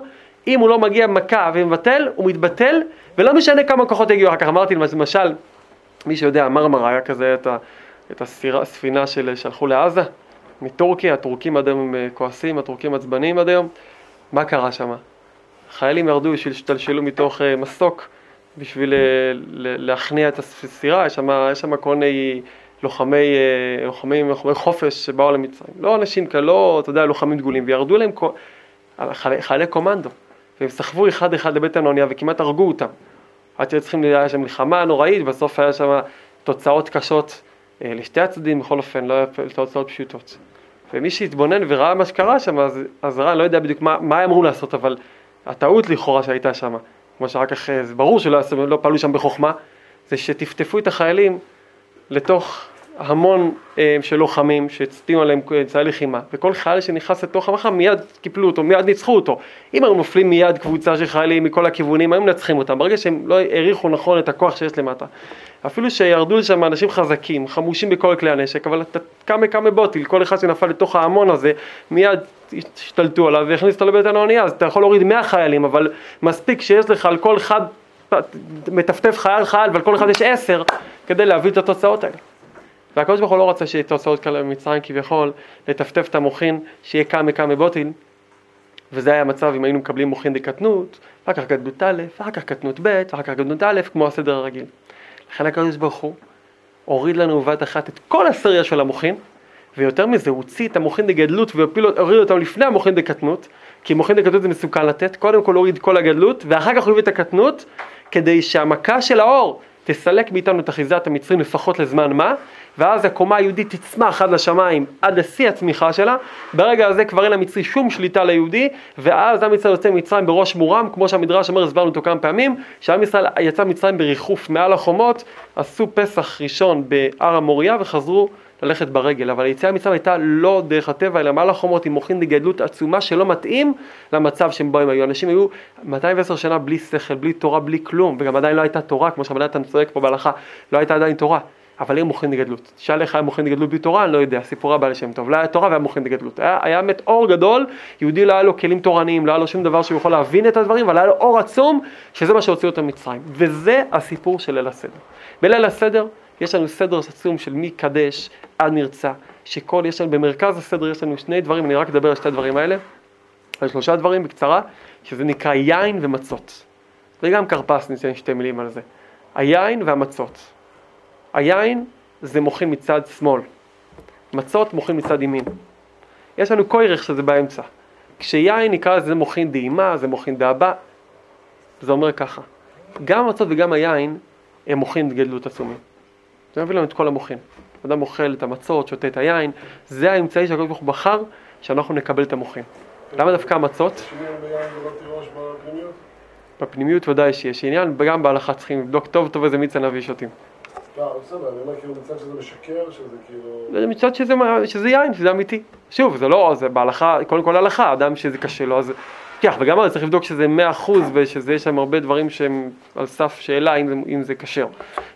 אם הוא לא מגיע מכה ומבטל, הוא מתבטל, ולא משנה כמה כוחות יגיעו אחר כך. אמרתי למשל, מי שיודע, מרמרה היה כזה את, ה, את הספינה של, שהלכו לעזה, מטורקיה, הטורקים עד היום אה, כועסים, הטורקים עצבניים עד היום. מה קרה שם? חיילים ירדו בשביל שתלשלו מתוך אה, מסוק, בשביל אה, להכניע את הסירה, יש שם, כל מיני לוחמי, אה, לוחמים, לוחמי חופש שבאו למצרים. לא אנשים כאלה, לא, אתה יודע, לוחמים דגולים, וירדו להם חיילי, קומנדו, והם סחבו אחד אחד לבטן האונייה וכמעט הרגו אותם. עד שהיו צריכים, היה שם מלחמה נוראית, בסוף היה שם תוצאות קשות אה, לשתי הצדדים, בכל אופן, לא היה תוצאות פשוטות. ומי שהתבונן וראה מה שקרה שם, אז, אז ראה, לא יודע בדיוק מה, מה אמרו לעשות, אבל הטעות לכאורה שהייתה שם, כמו שאחר כך, זה ברור שלא לא פעלו שם בחוכמה, זה שטפטפו את החיילים לתוך המון אה, של לוחמים שהצטיעו עליהם אמצעי לחימה, וכל חייל שנכנס לתוך המחר מיד קיפלו אותו, מיד ניצחו אותו. אם היו נופלים מיד קבוצה של חיילים מכל הכיוונים, היו מנצחים אותם, ברגע שהם לא העריכו נכון את הכוח שיש למטה. אפילו שירדו לשם אנשים חזקים, חמושים בכל כלי הנשק, אבל קם כמה בוטיל, כל אחד שנפל לתוך ההמון הזה, מיד השתלטו עליו והכניסו אותו לבטן האונייה, אז אתה יכול להוריד 100 חיילים, אבל מספיק שיש לך על כל אחד מטפטף חייל חייל ועל כל אחד יש 10 כדי להביא את התוצאות האלה. והקדוש ברוך הוא לא רצה שיהיה תוצאות כאלה במצרים כביכול, לטפטף את המוחין, שיהיה כמה כמה בוטיל, וזה היה המצב אם היינו מקבלים מוחין דקטנות, אחר כך גדלות א', אחר כך קטנות ב', אחר כך גדלות א', כמו הסדר הרגיל. לכן הקדוש ברוך הוא הוריד לנו בבת אחת את כל הסריה של המוחין, ויותר מזה, הוא הוציא את המוחין דגדלות והוריד אותם לפני המוחין דקטנות, כי מוחין דקטנות זה מסוכן לתת, קודם כל הוריד כל הגדלות, ואחר כך הוא הביא את הקטנות, כדי שהמכה של האור תסלק מאיתנו את אחיזת המצרים לפחות לזמן מה, ואז הקומה היהודית תצמח עד לשמיים, עד לשיא הצמיחה שלה, ברגע הזה כבר אין למצרי שום שליטה ליהודי, ואז עם ישראל יוצא ממצרים בראש מורם, כמו שהמדרש אומר, הסברנו אותו כמה פעמים, שעם ישראל יצא ממצרים בריחוף מעל החומות, עשו פסח ראשון בהר המוריה וחזרו ללכת ברגל, אבל היציאה ממצרים הייתה לא דרך הטבע, אלא מעל החומות עם מוחין דגדלות עצומה שלא מתאים למצב שבו הם היו. אנשים היו 210 שנה בלי שכל, בלי תורה, בלי כלום, וגם עדיין לא הייתה תורה, כמו אדם צועק פה בהלכה, לא הייתה עדיין תורה. אבל היה מוחין דגדלות. תשאל איך היה מוחין דגדלות בלי תורה, אני לא יודע, סיפור הבעל שם טוב. לא היה תורה והיה מוחין דגדלות. היה, היה באמת אור גדול, יהודי לא היה לו כלים תורניים, לא היה לו שום דבר שהוא יכול להבין את הדברים, אבל היה לו אור עצום, שזה מה שהוציא אותו ממצרים. וזה הסיפור של ליל הסדר. בליל הסדר יש לנו סדר עצום של מקדש עד נרצע, שכל, יש לנו, במרכז הסדר יש לנו שני דברים, אני רק אדבר על שתי הדברים האלה, על שלושה דברים בקצרה, שזה נקרא יין ומצות. וגם כרפס ניתן שתי מילים על זה. היין והמצות. היין זה מוחין מצד שמאל, מצות מוחין מצד ימין. יש לנו קוירך שזה באמצע. כשיין נקרא לזה מוחין דהימה, זה מוחין דאבא, זה אומר ככה, גם המצות וגם היין הם מוחין גדלות עצומים. זה מביא לנו את כל המוחין. אדם אוכל את המצות, שותה את היין, זה האמצעי שהקדוש ברוך הוא בחר שאנחנו נקבל את המוחין. למה דווקא המצות? בפנימיות ודאי שיש עניין, וגם בהלכה צריכים לבדוק טוב טוב איזה מיץ ענבי שותים. לא, בסדר, אני אומר כאילו מצד שזה משקר, שזה כאילו... מצד שזה, שזה יין, שזה אמיתי. שוב, זה לא, זה בהלכה, קודם כל הלכה, אדם שזה קשה לו, אז... כן, וגם צריך לבדוק שזה מאה אחוז ושזה יש שם הרבה דברים שהם על סף שאלה אם זה, אם זה כשר.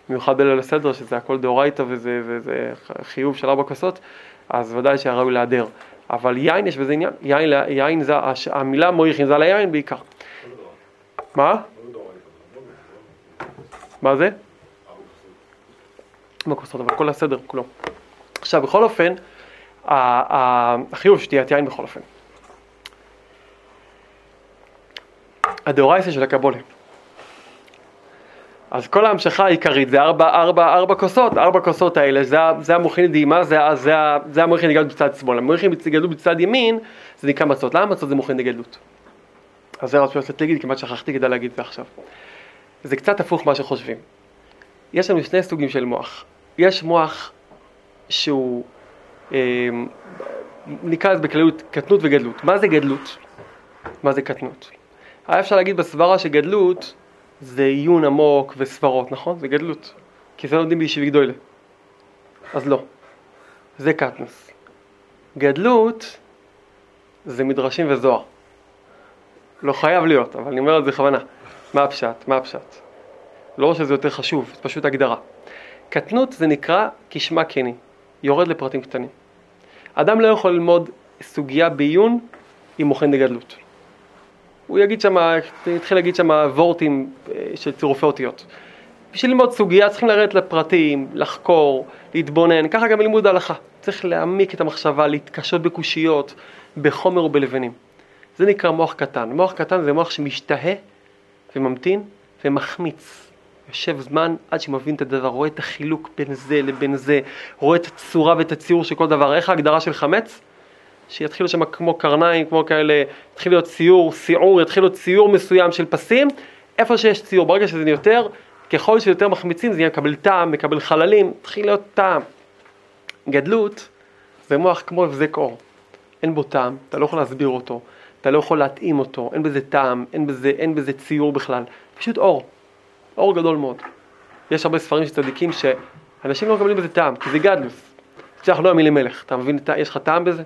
במיוחד בליל הסדר, שזה הכל דאורייתא וזה, וזה חיוב של ארבע כוסות, אז ודאי שהיה ראוי להיעדר. אבל יין יש בזה עניין, יין, יין זה, המילה מויכין זה על היין בעיקר. מה? מה זה? עם הכוסות, אבל כל הסדר כולו. עכשיו, בכל אופן, החיוב שתיית יין בכל אופן. הדאורייסה של הקבולה. אז כל ההמשכה העיקרית זה ארבע, ארבע, ארבע כוסות, ארבע כוסות האלה, זה, זה המוחין דהימה, זה, זה, זה המוחין דגדלות בצד שמאל, המוחין דגדלות בצד ימין זה נקרא מצות, למה מצות זה מוחין דגדלות? אז זה רציתי לצאת להגיד, כמעט שכחתי כדי להגיד את זה עכשיו. זה קצת הפוך מה שחושבים. יש לנו שני סוגים של מוח, יש מוח שהוא, אה, נקרא לזה בכללות קטנות וגדלות. מה זה גדלות? מה זה קטנות? היה אפשר להגיד בסברה שגדלות זה עיון עמוק וסברות, נכון? זה גדלות. כי זה לומדים בישיבי גדולה. אז לא. זה קטנוס. גדלות זה מדרשים וזוהר. לא חייב להיות, אבל אני אומר את זה בכוונה. מה הפשט? מה הפשט? לא שזה יותר חשוב, זה פשוט הגדרה. קטנות זה נקרא כשמה כני, יורד לפרטים קטנים. אדם לא יכול ללמוד סוגיה בעיון עם מוכן דגדלות. הוא יגיד שם, יתחיל להגיד שם וורטים אה, של צירופי אותיות. בשביל ללמוד סוגיה צריכים לרדת לפרטים, לחקור, להתבונן, ככה גם לימוד ההלכה. צריך להעמיק את המחשבה, להתקשות בקושיות, בחומר ובלבנים. זה נקרא מוח קטן. מוח קטן זה מוח שמשתהה וממתין ומחמיץ. יושב זמן עד שמבין את הדבר, רואה את החילוק בין זה לבין זה, רואה את הצורה ואת הציור של כל דבר. איך ההגדרה של חמץ? שיתחילו שם כמו קרניים, כמו כאלה, יתחיל להיות ציור, סיעור, יתחיל להיות ציור מסוים של פסים, איפה שיש ציור, ברגע שזה יותר, ככל שיותר מחמיצים זה מקבל טעם, מקבל חללים, יתחיל להיות טעם. גדלות זה מוח כמו הבזק אור, אין בו טעם, אתה לא יכול להסביר אותו, אתה לא יכול להתאים אותו, אין בזה טעם, אין בזה, אין בזה ציור בכלל, פשוט אור, אור גדול מאוד. יש הרבה ספרים של צדיקים אנשים לא מקבלים בזה טעם, כי זה גדלוס. צריך לא המילים מלך, אתה מבין, יש לך טעם בזה?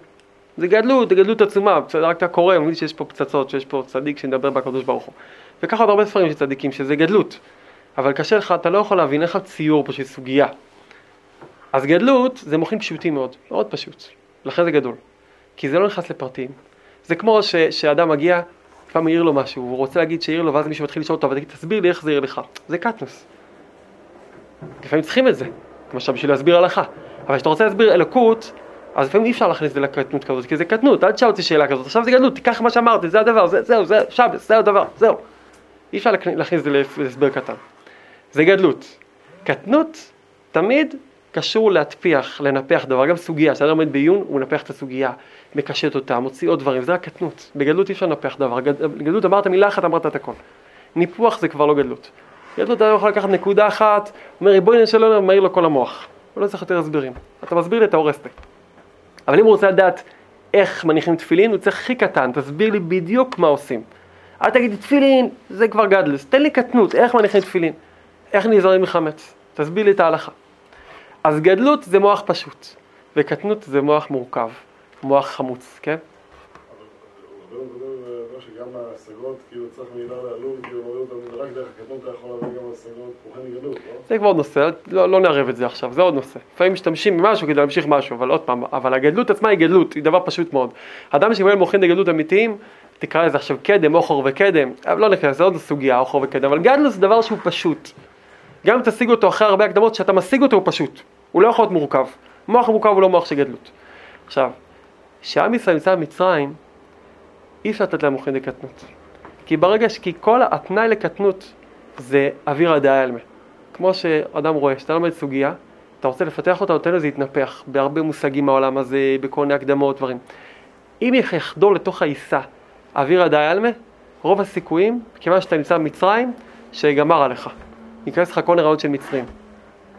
זה גדלות, זה גדלות עצומה, רק אתה קורא, מבין שיש פה פצצות, שיש פה צדיק שמדבר בקדוש ברוך הוא. וככה עוד הרבה ספרים של צדיקים, שזה גדלות. אבל קשה לך, אתה לא יכול להבין, אין לך ציור פה של סוגיה. אז גדלות זה מוחין פשוטים מאוד, מאוד פשוט. לכן זה גדול. כי זה לא נכנס לפרטים. זה כמו ש, שאדם מגיע, פעם העיר לו משהו, הוא רוצה להגיד שהעיר לו, ואז מישהו מתחיל לשאול אותו, אבל תגיד, תסביר לי איך זה העיר לך. זה קטנוס. לפעמים צריכים את זה, למשל בשביל להסביר הלכה. אבל כשאתה רוצה להסביר אלוקות, אז לפעמים אי אפשר להכניס את זה לקטנות כזאת, כי זה קטנות, אל תשאל אותי שאלה כזאת, עכשיו זה גדלות, תיקח מה שאמרתי, זה הדבר, זה, זהו, זה שבס, זה הדבר, זהו. אי אפשר להכ- להכניס את זה להס- להסבר קטן. זה גדלות. קטנות תמיד קשור להטפיח, לנפח דבר, גם סוגיה, כשאדם עומד בעיון, הוא מנפח את הסוגיה, מקשט אותה, מוציא עוד דברים, זה רק קטנות. בגדלות אי אפשר לנפח דבר, גד- בגדלות אמרת מילה אחת, אמרת את הכל. ניפוח זה כבר לא גדלות. גדלות אתה יכול לקחת נקודה אחת, אומר ריבונו של עולם, מאיר לו כל המוח. הוא לא צריך יותר הסברים. אתה מסביר לי, אתה הורס לי. אבל אם הוא רוצה לדעת איך מניחים תפילין, הוא צריך הכי קטן, תסביר לי בדיוק מה עושים. אל תגיד לי תפילין, זה כבר גדלס, תן לי קטנות, איך מניחים תפילין, איך נזהרים מחמץ, תסביר לי את ההלכה. אז גדלות זה מוח פשוט, וקטנות זה מוח מורכב, מוח חמוץ, כן? אבל הוא מדבר על זה שגם ההשגות, כאילו צריך מילה לעלות, כאילו מוריד אותם, רק דרך הקטנות אתה יכול להביא גם השגות, פוחן גלות, לא? זה כבר עוד נושא, לא, לא נערב את זה עכשיו, זה עוד נושא. לפעמים משתמשים במשהו כדי להמשיך משהו, אבל עוד פעם, אבל הגדלות עצמה היא גדלות, היא דבר פשוט מאוד. אדם שמקבל מוחין דגדלות אמיתיים, תקרא לזה עכשיו קדם, אוכר וקדם, לא ניכנס, זה עוד סוגיה, אוכר וקדם, אבל גדלות זה דבר שהוא פשוט. גם אם תשיג אותו אחרי הרבה הקדמות, כשאתה משיג אותו הוא פשוט, הוא לא יכול להיות מורכב. מוח מורכב הוא לא מוח של גדלות. עכשיו, כשעם ישראל נמצא במצרים, אי אפשר לתת להם מוחין דקטנות. כי ברגע ש... כי כל התנאי לקטנות זה אוויר הדעה אלמה. כמו שאדם רואה, כשאתה לומד סוגיה, אתה רוצה לפתח אותה, נותן לזה להתנפח בהרבה מושגים מהעולם הזה, בכל מיני הקדמות, דברים. אם יחדור לתוך העיסה אוויר הדעה אלמה, רוב הסיכויים, כיוון שאתה נמצא במצרים, שיגמר עליך. ייכנס לך כל הרעיון של מצרים.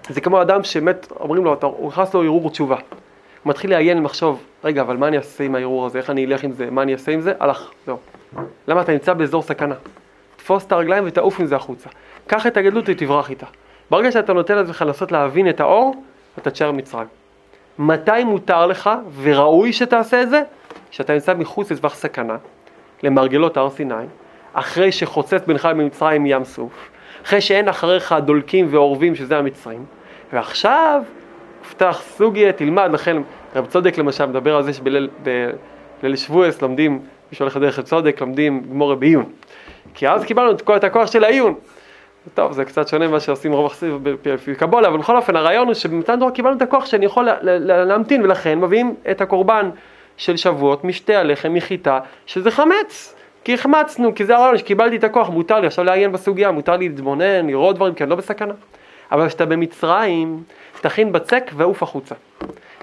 זה כמו אדם שמת, אומרים לו, אתה, נכנס לו ערעור תשובה. מתחיל לעיין ולחשוב, רגע, אבל מה אני אעשה עם הערעור הזה? איך אני אלך עם זה? מה אני אעשה עם זה? הלך, זהו. למה אתה נמצא באזור סכנה? תפוס את הרגליים ותעוף עם זה החוצה. קח את הגדלות ותברח איתה. ברגע שאתה נותן לעצמך לנסות להבין את האור, אתה תשאר במצרים. מתי מותר לך וראוי שתעשה את זה? כשאתה נמצא מחוץ לטווח סכנה, למרגלות הר סיני, אחרי שחוצץ בינך למצרים ים סוף, אחרי שאין אחריך דולקים ועורבים שזה המצרים, ועכשיו פתח סוגיה, תלמד, לכן רב צודק למשל מדבר על זה שבליל בליל שבועס לומדים, מי שהולך לדרך רב צודק, לומדים גמורה בעיון. כי אז קיבלנו את כל- את הכוח של העיון. טוב, זה קצת שונה ממה שעושים רוב החסיד בקבולה, אבל בכל אופן הרעיון הוא שבמתן תורה קיבלנו את הכוח שאני יכול לה- לה- להמתין, ולכן מביאים את הקורבן של שבועות, משתי הלחם, מחיטה, שזה חמץ. כי החמצנו, כי זה הרעיון שקיבלתי את הכוח, מותר לי עכשיו לעיין בסוגיה, מותר לי להתבונן, לראות דברים, כי אני לא בסכנה. אבל כשאתה במצרים, תכין בצק ועוף החוצה.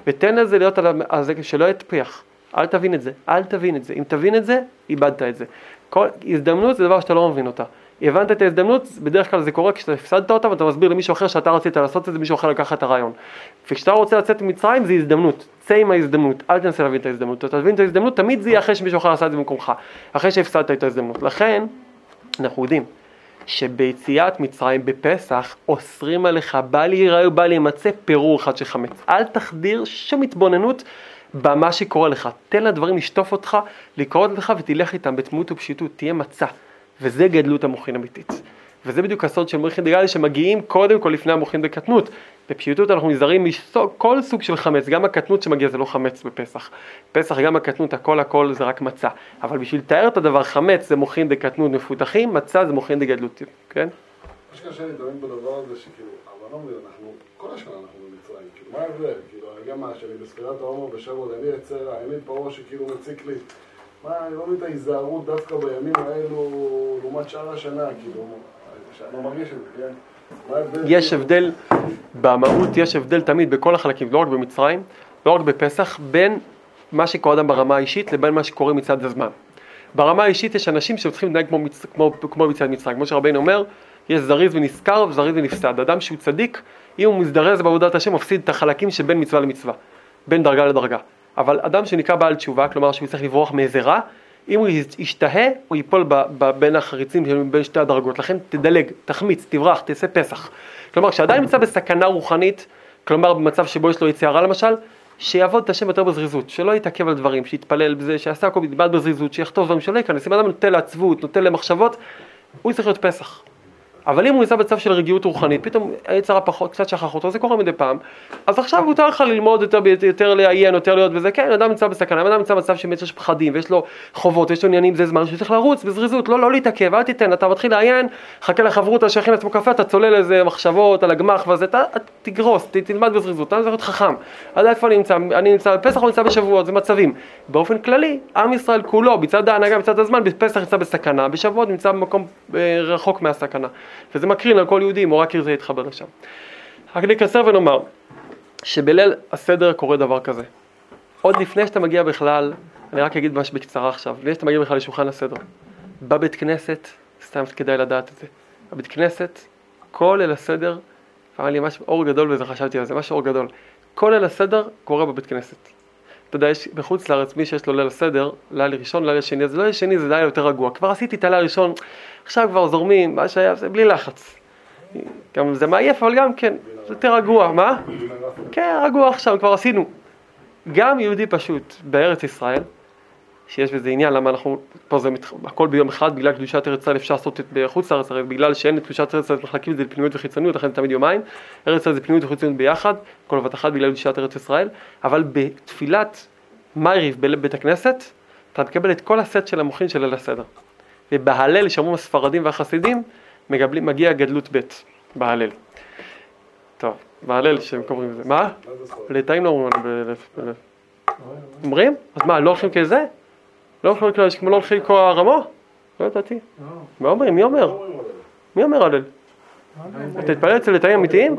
ותן לזה להיות על זה, שלא יטפיח. אל תבין את זה, אל תבין את זה. אם תבין את זה, איבדת את זה. כל הזדמנות זה דבר שאתה לא מבין אותה. הבנת את ההזדמנות, בדרך כלל זה קורה כשאתה הפסדת אותה ואתה מסביר למישהו אחר שאתה רצית לעשות את זה, מישהו אחר לקח את הרעיון. וכשאתה רוצה לצאת ממצרים זה הזדמנות, צא עם ההזדמנות, אל תנסה להבין את ההזדמנות. אתה תבין את ההזדמנות, תמיד זה יהיה אחרי שמישהו אחר עשה את זה במקומך, אחרי שהפסדת את ההזדמנות. לכן, אנחנו יודעים שביציאת מצרים בפסח אוסרים עליך בל ייראה ובל יימצא פירור אחד של חמץ. אל תחדיר שום התבוננות במה שקורה לך. תן לדברים לשטוף אותך, לקרות לך ותלך איתם בתמימות ופשיטות, תהיה מצה. וזה גדלות המוחין אמיתית. וזה בדיוק הסוד של מוחין דגלי שמגיעים קודם כל לפני המוחין בקטנות. בפשיטות אנחנו נזהרים מכל סוג של חמץ, גם הקטנות שמגיע זה לא חמץ בפסח. פסח גם הקטנות הכל הכל זה רק מצה. אבל בשביל לתאר את הדבר חמץ זה מוחין דקטנות מפותחים, מצה זה מוחין דגדלות, כן? מה שקשה לי תמיד בדבר הזה, שכאילו, אבל לא מבין, אנחנו, כל השנה אנחנו במצרים, כאילו, מה ההבדל? כאילו, גם מה, שאני בספירת העומר בשבוע, אני אצר, העמיד פרעה שכאילו מציק לי. מה, אני לא מבין את ההיזהרות דווקא בימים האלו, לעומת שאר השנה, כאילו, לא כן? יש? הבדל, במהות יש הבדל תמיד בכל החלקים, לא רק במצרים, לא רק בפסח, בין מה שקורה אדם ברמה האישית לבין מה שקורה מצד הזמן. ברמה האישית יש אנשים שצריכים להתנהג כמו, מצ... כמו, כמו מצד מצרים, כמו שרבינו אומר, יש זריז ונשכר וזריז ונפסד. אדם שהוא צדיק, אם הוא מזדרז בעבודת השם, מפסיד את החלקים שבין מצווה למצווה, בין דרגה לדרגה. אבל אדם שנקרא בעל תשובה, כלומר שהוא צריך לברוח מאיזה רע, אם הוא ישתהה, הוא ייפול ב, ב, בין החריצים בין שתי הדרגות. לכן תדלג, תחמיץ, תברח, תעשה פסח. כלומר, כשאדם נמצא בסכנה רוחנית, כלומר במצב שבו יש לו יציאה רע למשל, שיעבוד את השם יותר בזריזות, שלא יתעכב על דברים, שיתפלל בזה, שיעשה הכל בזריזות, שיחטוף דברים שלא ייכנס, אם אדם נוטה לעצבות, נוטה למחשבות, הוא צריך להיות פסח. אבל אם הוא נמצא בצו של רגיעות רוחנית, פתאום היצר הפחות, קצת שכח אותו, זה קורה מדי פעם, אז עכשיו מותר לך ללמוד יותר, יותר לעיין, יותר להיות בזה, כן, אדם נמצא בסכנה, אדם נמצא במצב שבאמת יש פחדים, ויש לו חובות, יש לו עניינים, זה זמן שצריך לרוץ בזריזות, לא, לא להתעכב, אל תיתן, אתה מתחיל לעיין, חכה לחברותה שיכין לעצמו קפה, אתה צולל איזה מחשבות על הגמח וזה, אתה תגרוס, ת, תלמד בזריזות, אתה צריך להיות חכם. אז איפה אני נמצא? אני נמצא בפסח או נמצא בשבועות, זה מצבים. באופן כללי, עם ישראל כולו, מצד ההנהגה, מצד הזמן, בפסח נמצא בסכנה, בשבועות נמצא במקום אה, רחוק מהסכנה. וזה מקרין על כל יהודי, אם הוא רק ירצה להתחבר לשם. רק נקצר ונאמר, שבליל הסדר קורה דבר כזה. עוד לפני שאתה מגיע בכלל, אני רק אגיד ממש בקצרה עכשיו, לפני שאתה מגיע בכלל לשולחן הסדר. בבית כנסת, סתם כדאי לדעת את זה, בבית כנסת, כל ליל הסדר, אמר לי ממש אור גדול וזה חשבתי על זה, ממש אור גדול. כל ליל הסדר קורה בבית כנסת. אתה יודע, יש בחוץ לארץ מי שיש לו ליל הסדר, לילה ראשון, לילה שני, אז לילה שני זה לילה יותר רגוע. כבר עשיתי את הלילה הראשון, עכשיו כבר זורמים, מה שהיה, זה בלי לחץ. גם זה מעייף, אבל גם כן, זה יותר רגוע, מה? כן, רגוע עכשיו, כבר עשינו. גם יהודי פשוט בארץ ישראל, שיש בזה עניין, למה אנחנו, פה זה מת, הכל ביום אחד, בגלל קדושת ארץ ישראל אפשר לעשות את בחוץ לארץ, הרי בגלל שאין את קדושת ארץ ישראל, מחלקים את זה לפנימיות וחיצוניות, לכן זה תמיד יומיים, ארץ ישראל זה פנימיות וחיצוניות ביחד, כל עבד אחת בגלל קדושת ארץ ישראל, אבל בתפילת מייריב בבית הכנסת, אתה מקבל את כל הסט של המוחין של ליל הסדר. ובהלל, שאומרים הספרדים והחסידים, מגבלים, מגיע גדלות ב' בהלל. טוב, בהלל שהם קוראים לזה. מה? ליטאים לא אומרים. אומרים? אז מה, לא הולכים כזה? לא הולכים כמו לא הולכים כמו הרמו? לא ידעתי. מה אומרים? מי אומר? מי אומר הלל? אתה תתפלל אצל ליטאים אמיתיים?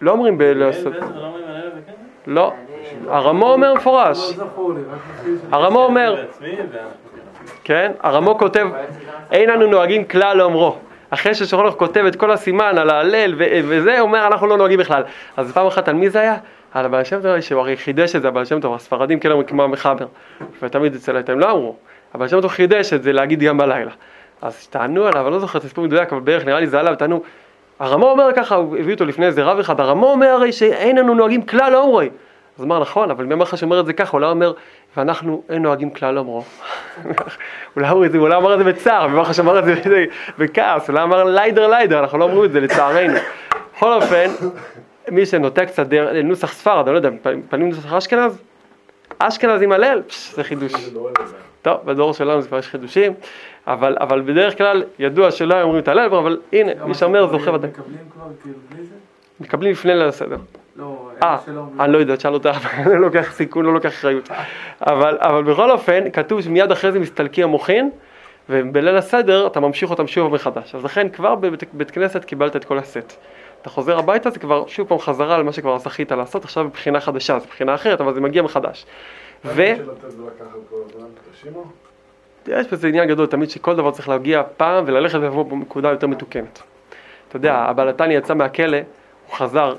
לא אומרים ב... לא. הרמו אומר מפורש. הרמו אומר, כן, הרמו כותב, אין לנו נוהגים כלל לאומרו. אחרי ששולחן כותב את כל הסימן על ההלל וזה, אומר אנחנו לא נוהגים בכלל. אז פעם אחת על מי זה היה? על הבעל שם טוב, שהוא הרי חידש את זה, הבעל שם טוב, הספרדים כן אומרים כמו המחבר, ותמיד אצל היתאים לא אמרו, הבעל שם טוב חידש את זה להגיד גם בלילה. אז טענו עליו, אני לא זוכר את הסיפור מדויק, אבל בערך נראה לי זה עליו, טענו, הרמו אומר ככה, הוא הביא אותו לפני איזה רב אחד, הרמו אומר הרי שאין לנו נוהגים כלל לא אומרי. אז אמר נכון, אבל מי אמר לך שאומר את זה ככה, אולי אומר, ואנחנו אין נוהגים כלל לא אומרו. אולי הוא אמר את זה בצער, מי אמר לך שאמר את זה בכעס, אולי אמר ליידר ליידר, אנחנו לא אומרים את זה לצערנו. בכל אופן, מי שנוטה קצת נוסח ספרד, אני לא יודע, פנים נוסח אשכנז? אשכנז עם הלל, זה חידוש. טוב, בדור שלנו זה כבר יש חידושים, אבל, אבל בדרך כלל ידוע שלא היו אומרים את הלל, אבל הנה, מי שאומר זוכה ודאי. מקבלים כבר כאילו בלי זה? מקבלים לפני ליל הסדר. לא, אה, אני לא יודע, תשאל אותה, אני לא לוקח סיכון, לא לוקח אחריות. אבל, אבל בכל אופן, כתוב שמיד אחרי זה מסתלקי המוחין, ובליל הסדר אתה ממשיך אותם שוב מחדש. אז לכן כבר בבית כנסת קיבלת את כל הסט. אתה חוזר הביתה, זה כבר שוב פעם חזרה על מה שכבר זכית לעשות, עכשיו בבחינה חדשה, זו בחינה אחרת, אבל זה מגיע מחדש. ו... יש בזה עניין גדול, תמיד שכל דבר צריך להגיע פעם וללכת ולבוא בנקודה יותר מתוקנת. אתה יודע, הבעל התניא יצא מהכלא, הוא חזר,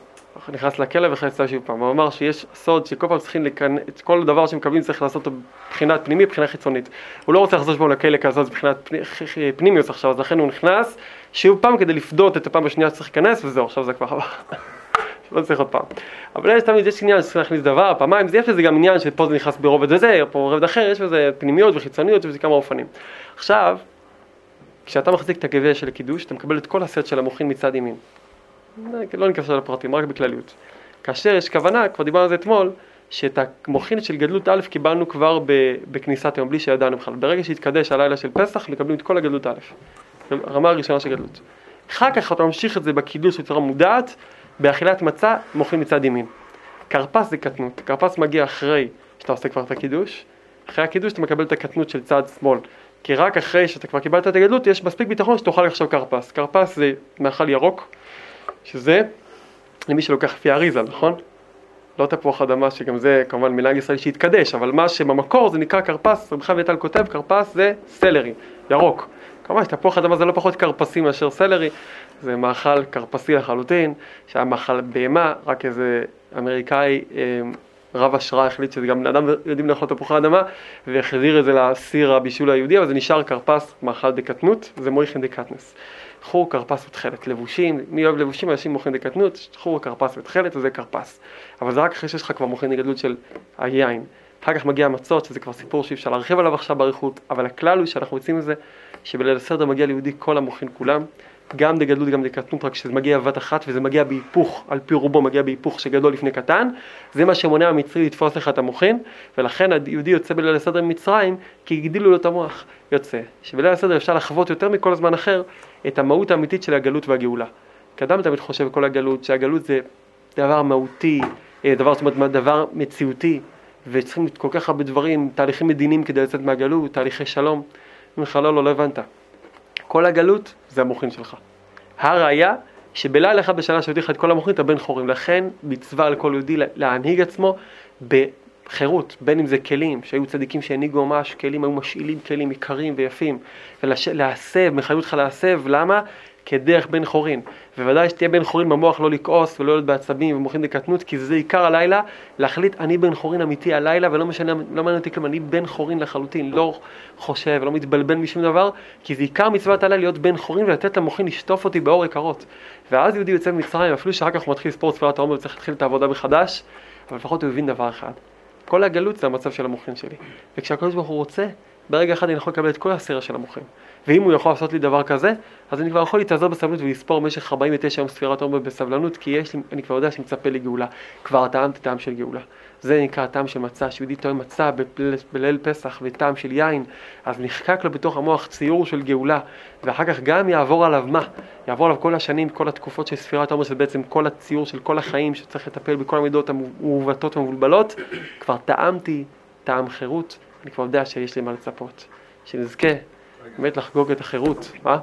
נכנס לכלא ויצא שוב פעם, הוא אמר שיש סוד שכל פעם צריכים לכנ... את כל דבר שמקבלים צריך לעשות אותו מבחינת פנימית, מבחינה חיצונית. הוא לא רוצה לחזור שבו לכלא כזאת מבחינת פנימיוס עכשיו, אז לכן הוא נכנס שוב פעם כדי לפדות את הפעם השנייה שצריך להיכנס וזהו, עכשיו זה כבר עבר. לא צריך עוד פעם. אבל יש תמיד, יש עניין שצריך להכניס דבר, פעמיים, יש לזה גם עניין שפה זה נכנס ברובד וזה, פה ברובד אחר, יש בזה פנימיות וחיצוניות וזה כמה אופנים. עכשיו, כשאתה מחזיק את הגביע של הקידוש, אתה מקבל את כל הסט של המוחין מצד ימין. לא ניכנס לפרטים, רק בכלליות. כאשר יש כוונה, כבר דיברנו על זה אתמול, שאת המוחין של גדלות א' קיבלנו כבר בכניסת היום, בלי שידענו בכלל. ברגע שהתקדש הלילה של פסח, מקבלים את כל הגדלות א', הרמה הראשונה של גדלות. אחר כך אתה ממשיך את זה בקידוש בצורה מודעת, באכילת מצה, מוחין מצד ימין. כרפס זה קטנות, כרפס מגיע אחרי שאתה עושה כבר את הקידוש, אחרי הקידוש אתה מקבל את הקטנות של צד שמאל. כי רק אחרי שאתה כבר קיבלת את הגדלות, יש מספיק ביטחון שתאכל עכשיו כרפס. כרפס זה מאכל ירוק, שזה למי שלוקח לפי אריזה, נכון? לא תפוח אדמה, שגם זה כמובן מנהג ישראל שהתקדש, אבל מה שבמקור זה נקרא כרפס, רבי חיים ויטל כותב, כרפס זה סלרי, ירוק. כמובן שתפוח אדמה זה לא פחות כרפסי מאשר סלרי, זה מאכל כרפסי לחלוטין, שהיה מאכל בהמה, רק איזה אמריקאי אה, רב השראה החליט שזה גם בני אדם יודעים לאכול תפוחי אדמה, והחזיר את זה לסיר הבישול היהודי, אבל זה נשאר כרפס, מאכל דקטנות, זה מויכן דקטנס. חור, כרפס ותכלת, לבושים, מי אוהב לבושים? אנשים מוכרים דקטנות, חור, כרפס ותכלת, וזה כרפס. אבל זה רק אחרי שיש לך כבר מוכרים דגדלות של היין. אחר כך מגיע המצות, שזה כבר סיפור שאי אפשר להרחיב עליו עכשיו באריכות, אבל הכלל הוא שאנחנו יוצאים מזה, שבליל הסדר מגיע ליהודי כל המוחין כולם, גם דגדלות גם דקטנות, רק שזה מגיע בבת אחת וזה מגיע בהיפוך, על פי רובו מגיע בהיפוך שגדול לפני קטן, זה מה שמונע המצרי לתפוס לך את המוחין, ולכן היהודי יוצא בליל הסדר ממצרים, כי הגדילו לו את המוח, יוצא. שבליל הסדר אפשר לחוות יותר מכל זמן אחר את המהות האמיתית של הגלות והגאולה. אדם תמיד חושב בכל הגלות, שהגלות זה דבר מהותי, אה, דבר, זאת אומרת, דבר מציאותי, וצריכים כל כך הרבה דברים, תהליכים מדיניים כדי לצאת מהגלות, תהליכי שלום. לך, לא, לא, לא הבנת. כל הגלות זה המוחין שלך. הראיה שבלילה אחד בשנה שהותיר לך את כל המוחין אתה בן חורים. לכן מצווה על כל יהודי להנהיג עצמו בחירות, בין אם זה כלים, שהיו צדיקים שהנהיגו ממש כלים, היו משאילים כלים יקרים ויפים, ולהסב, מחייבים אותך להסב, למה? כדרך בן חורין. ובוודאי שתהיה בן חורין במוח לא לכעוס ולא להיות בעצבים ומוחין דקטנות, כי זה עיקר הלילה, להחליט אני בן חורין אמיתי הלילה, ולא משנה, לא מעניין אותי כלום, אני בן חורין לחלוטין, לא חושב ולא מתבלבל משום דבר, כי זה עיקר מצוות הלילה להיות בן חורין ולתת למוחין לשטוף אותי באור יקרות. ואז יהודי יוצא ממצרים, אפילו שאחר כך הוא מתחיל לספור ספירת העומר וצריך להתחיל את העבודה מחדש, אבל לפחות הוא הבין דבר אחד. כל הגלות זה המצב של המוחין שלי. וכשהקדוש ברוך הוא רוצה, ברגע אחד אני יכול לקבל את כל הסרט של המוחין. ואם הוא יכול לעשות לי דבר כזה, אז אני כבר יכול להתעזר בסבלנות ולספור במשך 49 יום ספירת עומר בסבלנות, כי יש לי, אני כבר יודע שמצפה לי גאולה. כבר טעמתי טעם של גאולה. זה נקרא טעם של מצה, שיהודי טועם מצה בליל פסח וטעם של יין, אז נחקק לו בתוך המוח ציור של גאולה, ואחר כך גם יעבור עליו מה? יעבור עליו כל השנים, כל התקופות של ספירת העומר, שזה בעצם כל הציור של כל החיים שצריך לטפל בכל המידות המעוותות והמבולבלות, כבר טעמתי טעם חירות, אני כבר יודע שיש לי מה לצפות. שנזכה באמת לחגוג את החירות. מה?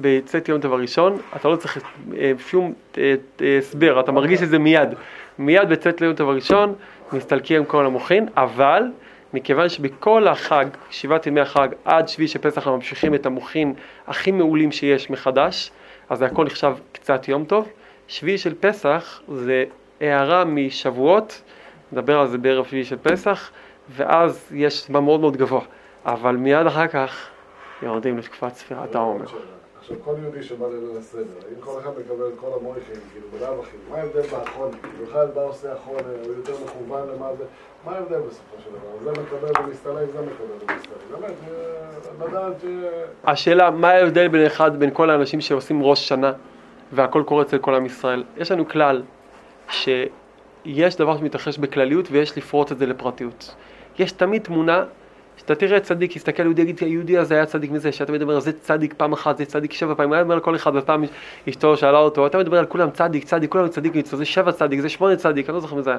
בצאת יום טוב הראשון, אתה לא צריך אה, שום אה, אה, הסבר, אתה מרגיש את זה מיד. מיד בצאת יום טוב הראשון, מסתלקים כל המוחין, אבל מכיוון שבכל החג, שבעת ימי החג, עד שביעי של פסח, אנחנו ממשיכים את המוחין הכי מעולים שיש מחדש, אז זה הכל נחשב קצת יום טוב. שביעי של פסח זה הערה משבועות, נדבר על זה בערב שביעי של פסח, ואז יש זמן מאוד מאוד גבוה, אבל מיד אחר כך יורדים לתקופת ספירת העומר. עכשיו כל יהודי שבא ליל הסדר, אם כל אחד מקבל את כל המויכים, כאילו בלאו הכי, מה ההבדל באחרון? בכלל מה עושה אחרון, הוא יותר מכוון למה זה, מה ההבדל בסופו של דבר? זה מקבל ומסתלק, זה מקבל ומסתלק. באמת, אה, לדעת ש... השאלה, מה ההבדל בין אחד, בין כל האנשים שעושים ראש שנה והכל קורה אצל כל עם ישראל? יש לנו כלל שיש דבר שמתרחש בכלליות ויש לפרוט את זה לפרטיות. יש תמיד תמונה, שאתה תראה צדיק, יסתכל יהודי, יגיד, היהודי הזה היה צדיק מזה, שאתה מדבר, זה צדיק פעם אחת, זה צדיק שבע פעמים, היה מדבר על כל אחד, ופעם אשתו שאלה אותו, אתה מדבר על כולם צדיק, צדיק, כולם צדיק, זה שבע צדיק, זה שמונה צדיק, אני לא זוכר מזה היה.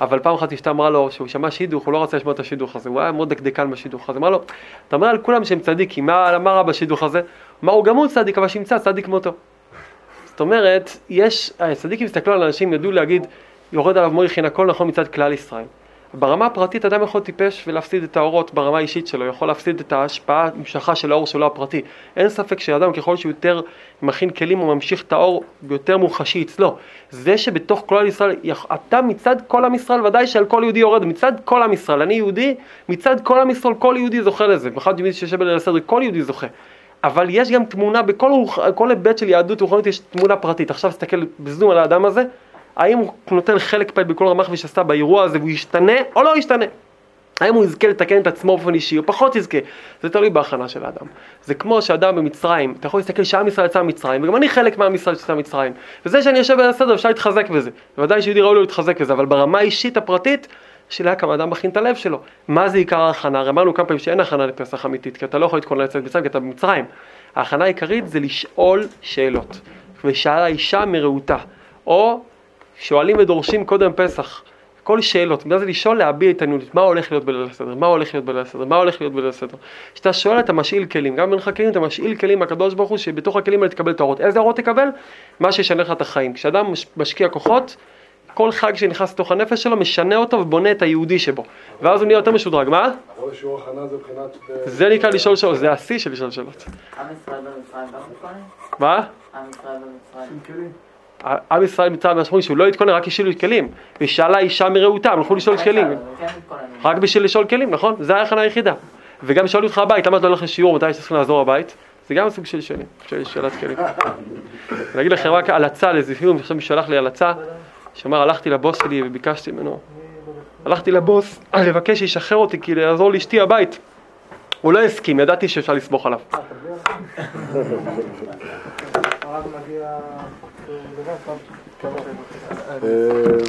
אבל פעם אחת אשתה אמרה לו, שהוא שמע שידוך, הוא לא רצה לשמוע את השידוך הזה, הוא היה מאוד דקדקן בשידוך הזה, אמר לו, אתה אומר על כולם שהם צדיקים, מה, מה רע בשידוך הזה? אמר, הוא גם הוא צדיק, אבל שימצא צדיק כמותו. זאת אומרת, יש, הצדיקים הסתכלו על אנשים, ידעו להגיד, יורד עליו מויכין, הכל נכון מצד כלל ישראל. ברמה הפרטית אדם יכול טיפש ולהפסיד את האורות ברמה האישית שלו, יכול להפסיד את ההשפעה, המשכה של האור שלו הפרטי. אין ספק שאדם ככל שהוא יותר מכין כלים הוא ממשיך את האור יותר מוחשי אצלו. זה שבתוך כל ישראל, אתה מצד כל עם ישראל, ודאי שעל כל יהודי יורד, מצד כל עם ישראל, אני יהודי, מצד כל עם ישראל, כל יהודי זוכה לזה. במיוחד יהודי שיושב בליל הסדר, כל יהודי זוכה. אבל יש גם תמונה, בכל היבט של יהדות רוחנית יש תמונה פרטית. עכשיו תסתכל בזום על האדם הזה, האם הוא נותן חלק פעיל בכל רמ"ח ושס"ה באירוע הזה והוא ישתנה או לא ישתנה? האם הוא יזכה לתקן את עצמו באופן אישי או פחות יזכה? זה תלוי בהכנה של האדם. זה כמו שאדם במצרים, אתה יכול להסתכל שעם ישראל יצא ממצרים, וגם אני חלק מעם ישראל שיצא ממצרים. וזה שאני יושב בסדר אפשר להתחזק בזה. בוודאי שיהודי ראוי לו להתחזק בזה, אבל ברמה האישית הפרטית, השאלה כמה אדם מכין את הלב שלו. מה זה עיקר ההכנה? הרי אמרנו כמה פעמים שאין הכנה לפסח אמיתית, כי אתה לא יכול להתכונן לצאת מצרים, כי אתה במצרים. ההכנה העיקרית זה לשאול שאלות. ושאלה האישה מרעותה. או שואלים ודורשים קודם פסח. כל שאלות, מה זה לשאול להביע התעניינות, מה הולך להיות בליל הסדר, מה הולך להיות בליל הסדר, מה הולך להיות בליל הסדר. כשאתה שואל אתה משאיל כלים, גם בינך כלים אתה משאיל כלים מהקדוש ברוך הוא שבתוך הכלים האלה תקבל את האורות. איזה אורות תקבל? מה שישנה לך את החיים. כשאדם משקיע כוחות, כל חג שנכנס לתוך הנפש שלו משנה אותו ובונה את היהודי שבו. ואז הוא נהיה יותר משודרג, מה? הכנה זה נקרא לשאול שאלות, זה השיא של לשאול שאלות. עם ישראל במצרים? מה? עם ישראל במצרים. עם ישראל מצרים משמעות שהוא לא התכונן, רק השאילו כלים. ושאלה אישה מרעותה, הם הלכו לשאול כלים. כן. רק בשביל לשאול כלים, נכון? זה ההכנה היחידה. וגם שאלו אותך הבית, למה אתה הולך לשיעור, מתי יש צריכים לעזור הבית? זה גם סוג של שאלים, של שאלת כלים. אני אגיד לכם רק הלצה לזיפים, עכשיו מישהו שלח לי הלצה, שאמר הלכתי לבוס שלי וביקשתי ממנו, הלכתי לבוס לבקש שישחרר אותי כי לעזור לאשתי הבית. הוא לא הסכים, ידעתי שאפשר לסמוך עליו. הרב מגיע... אה,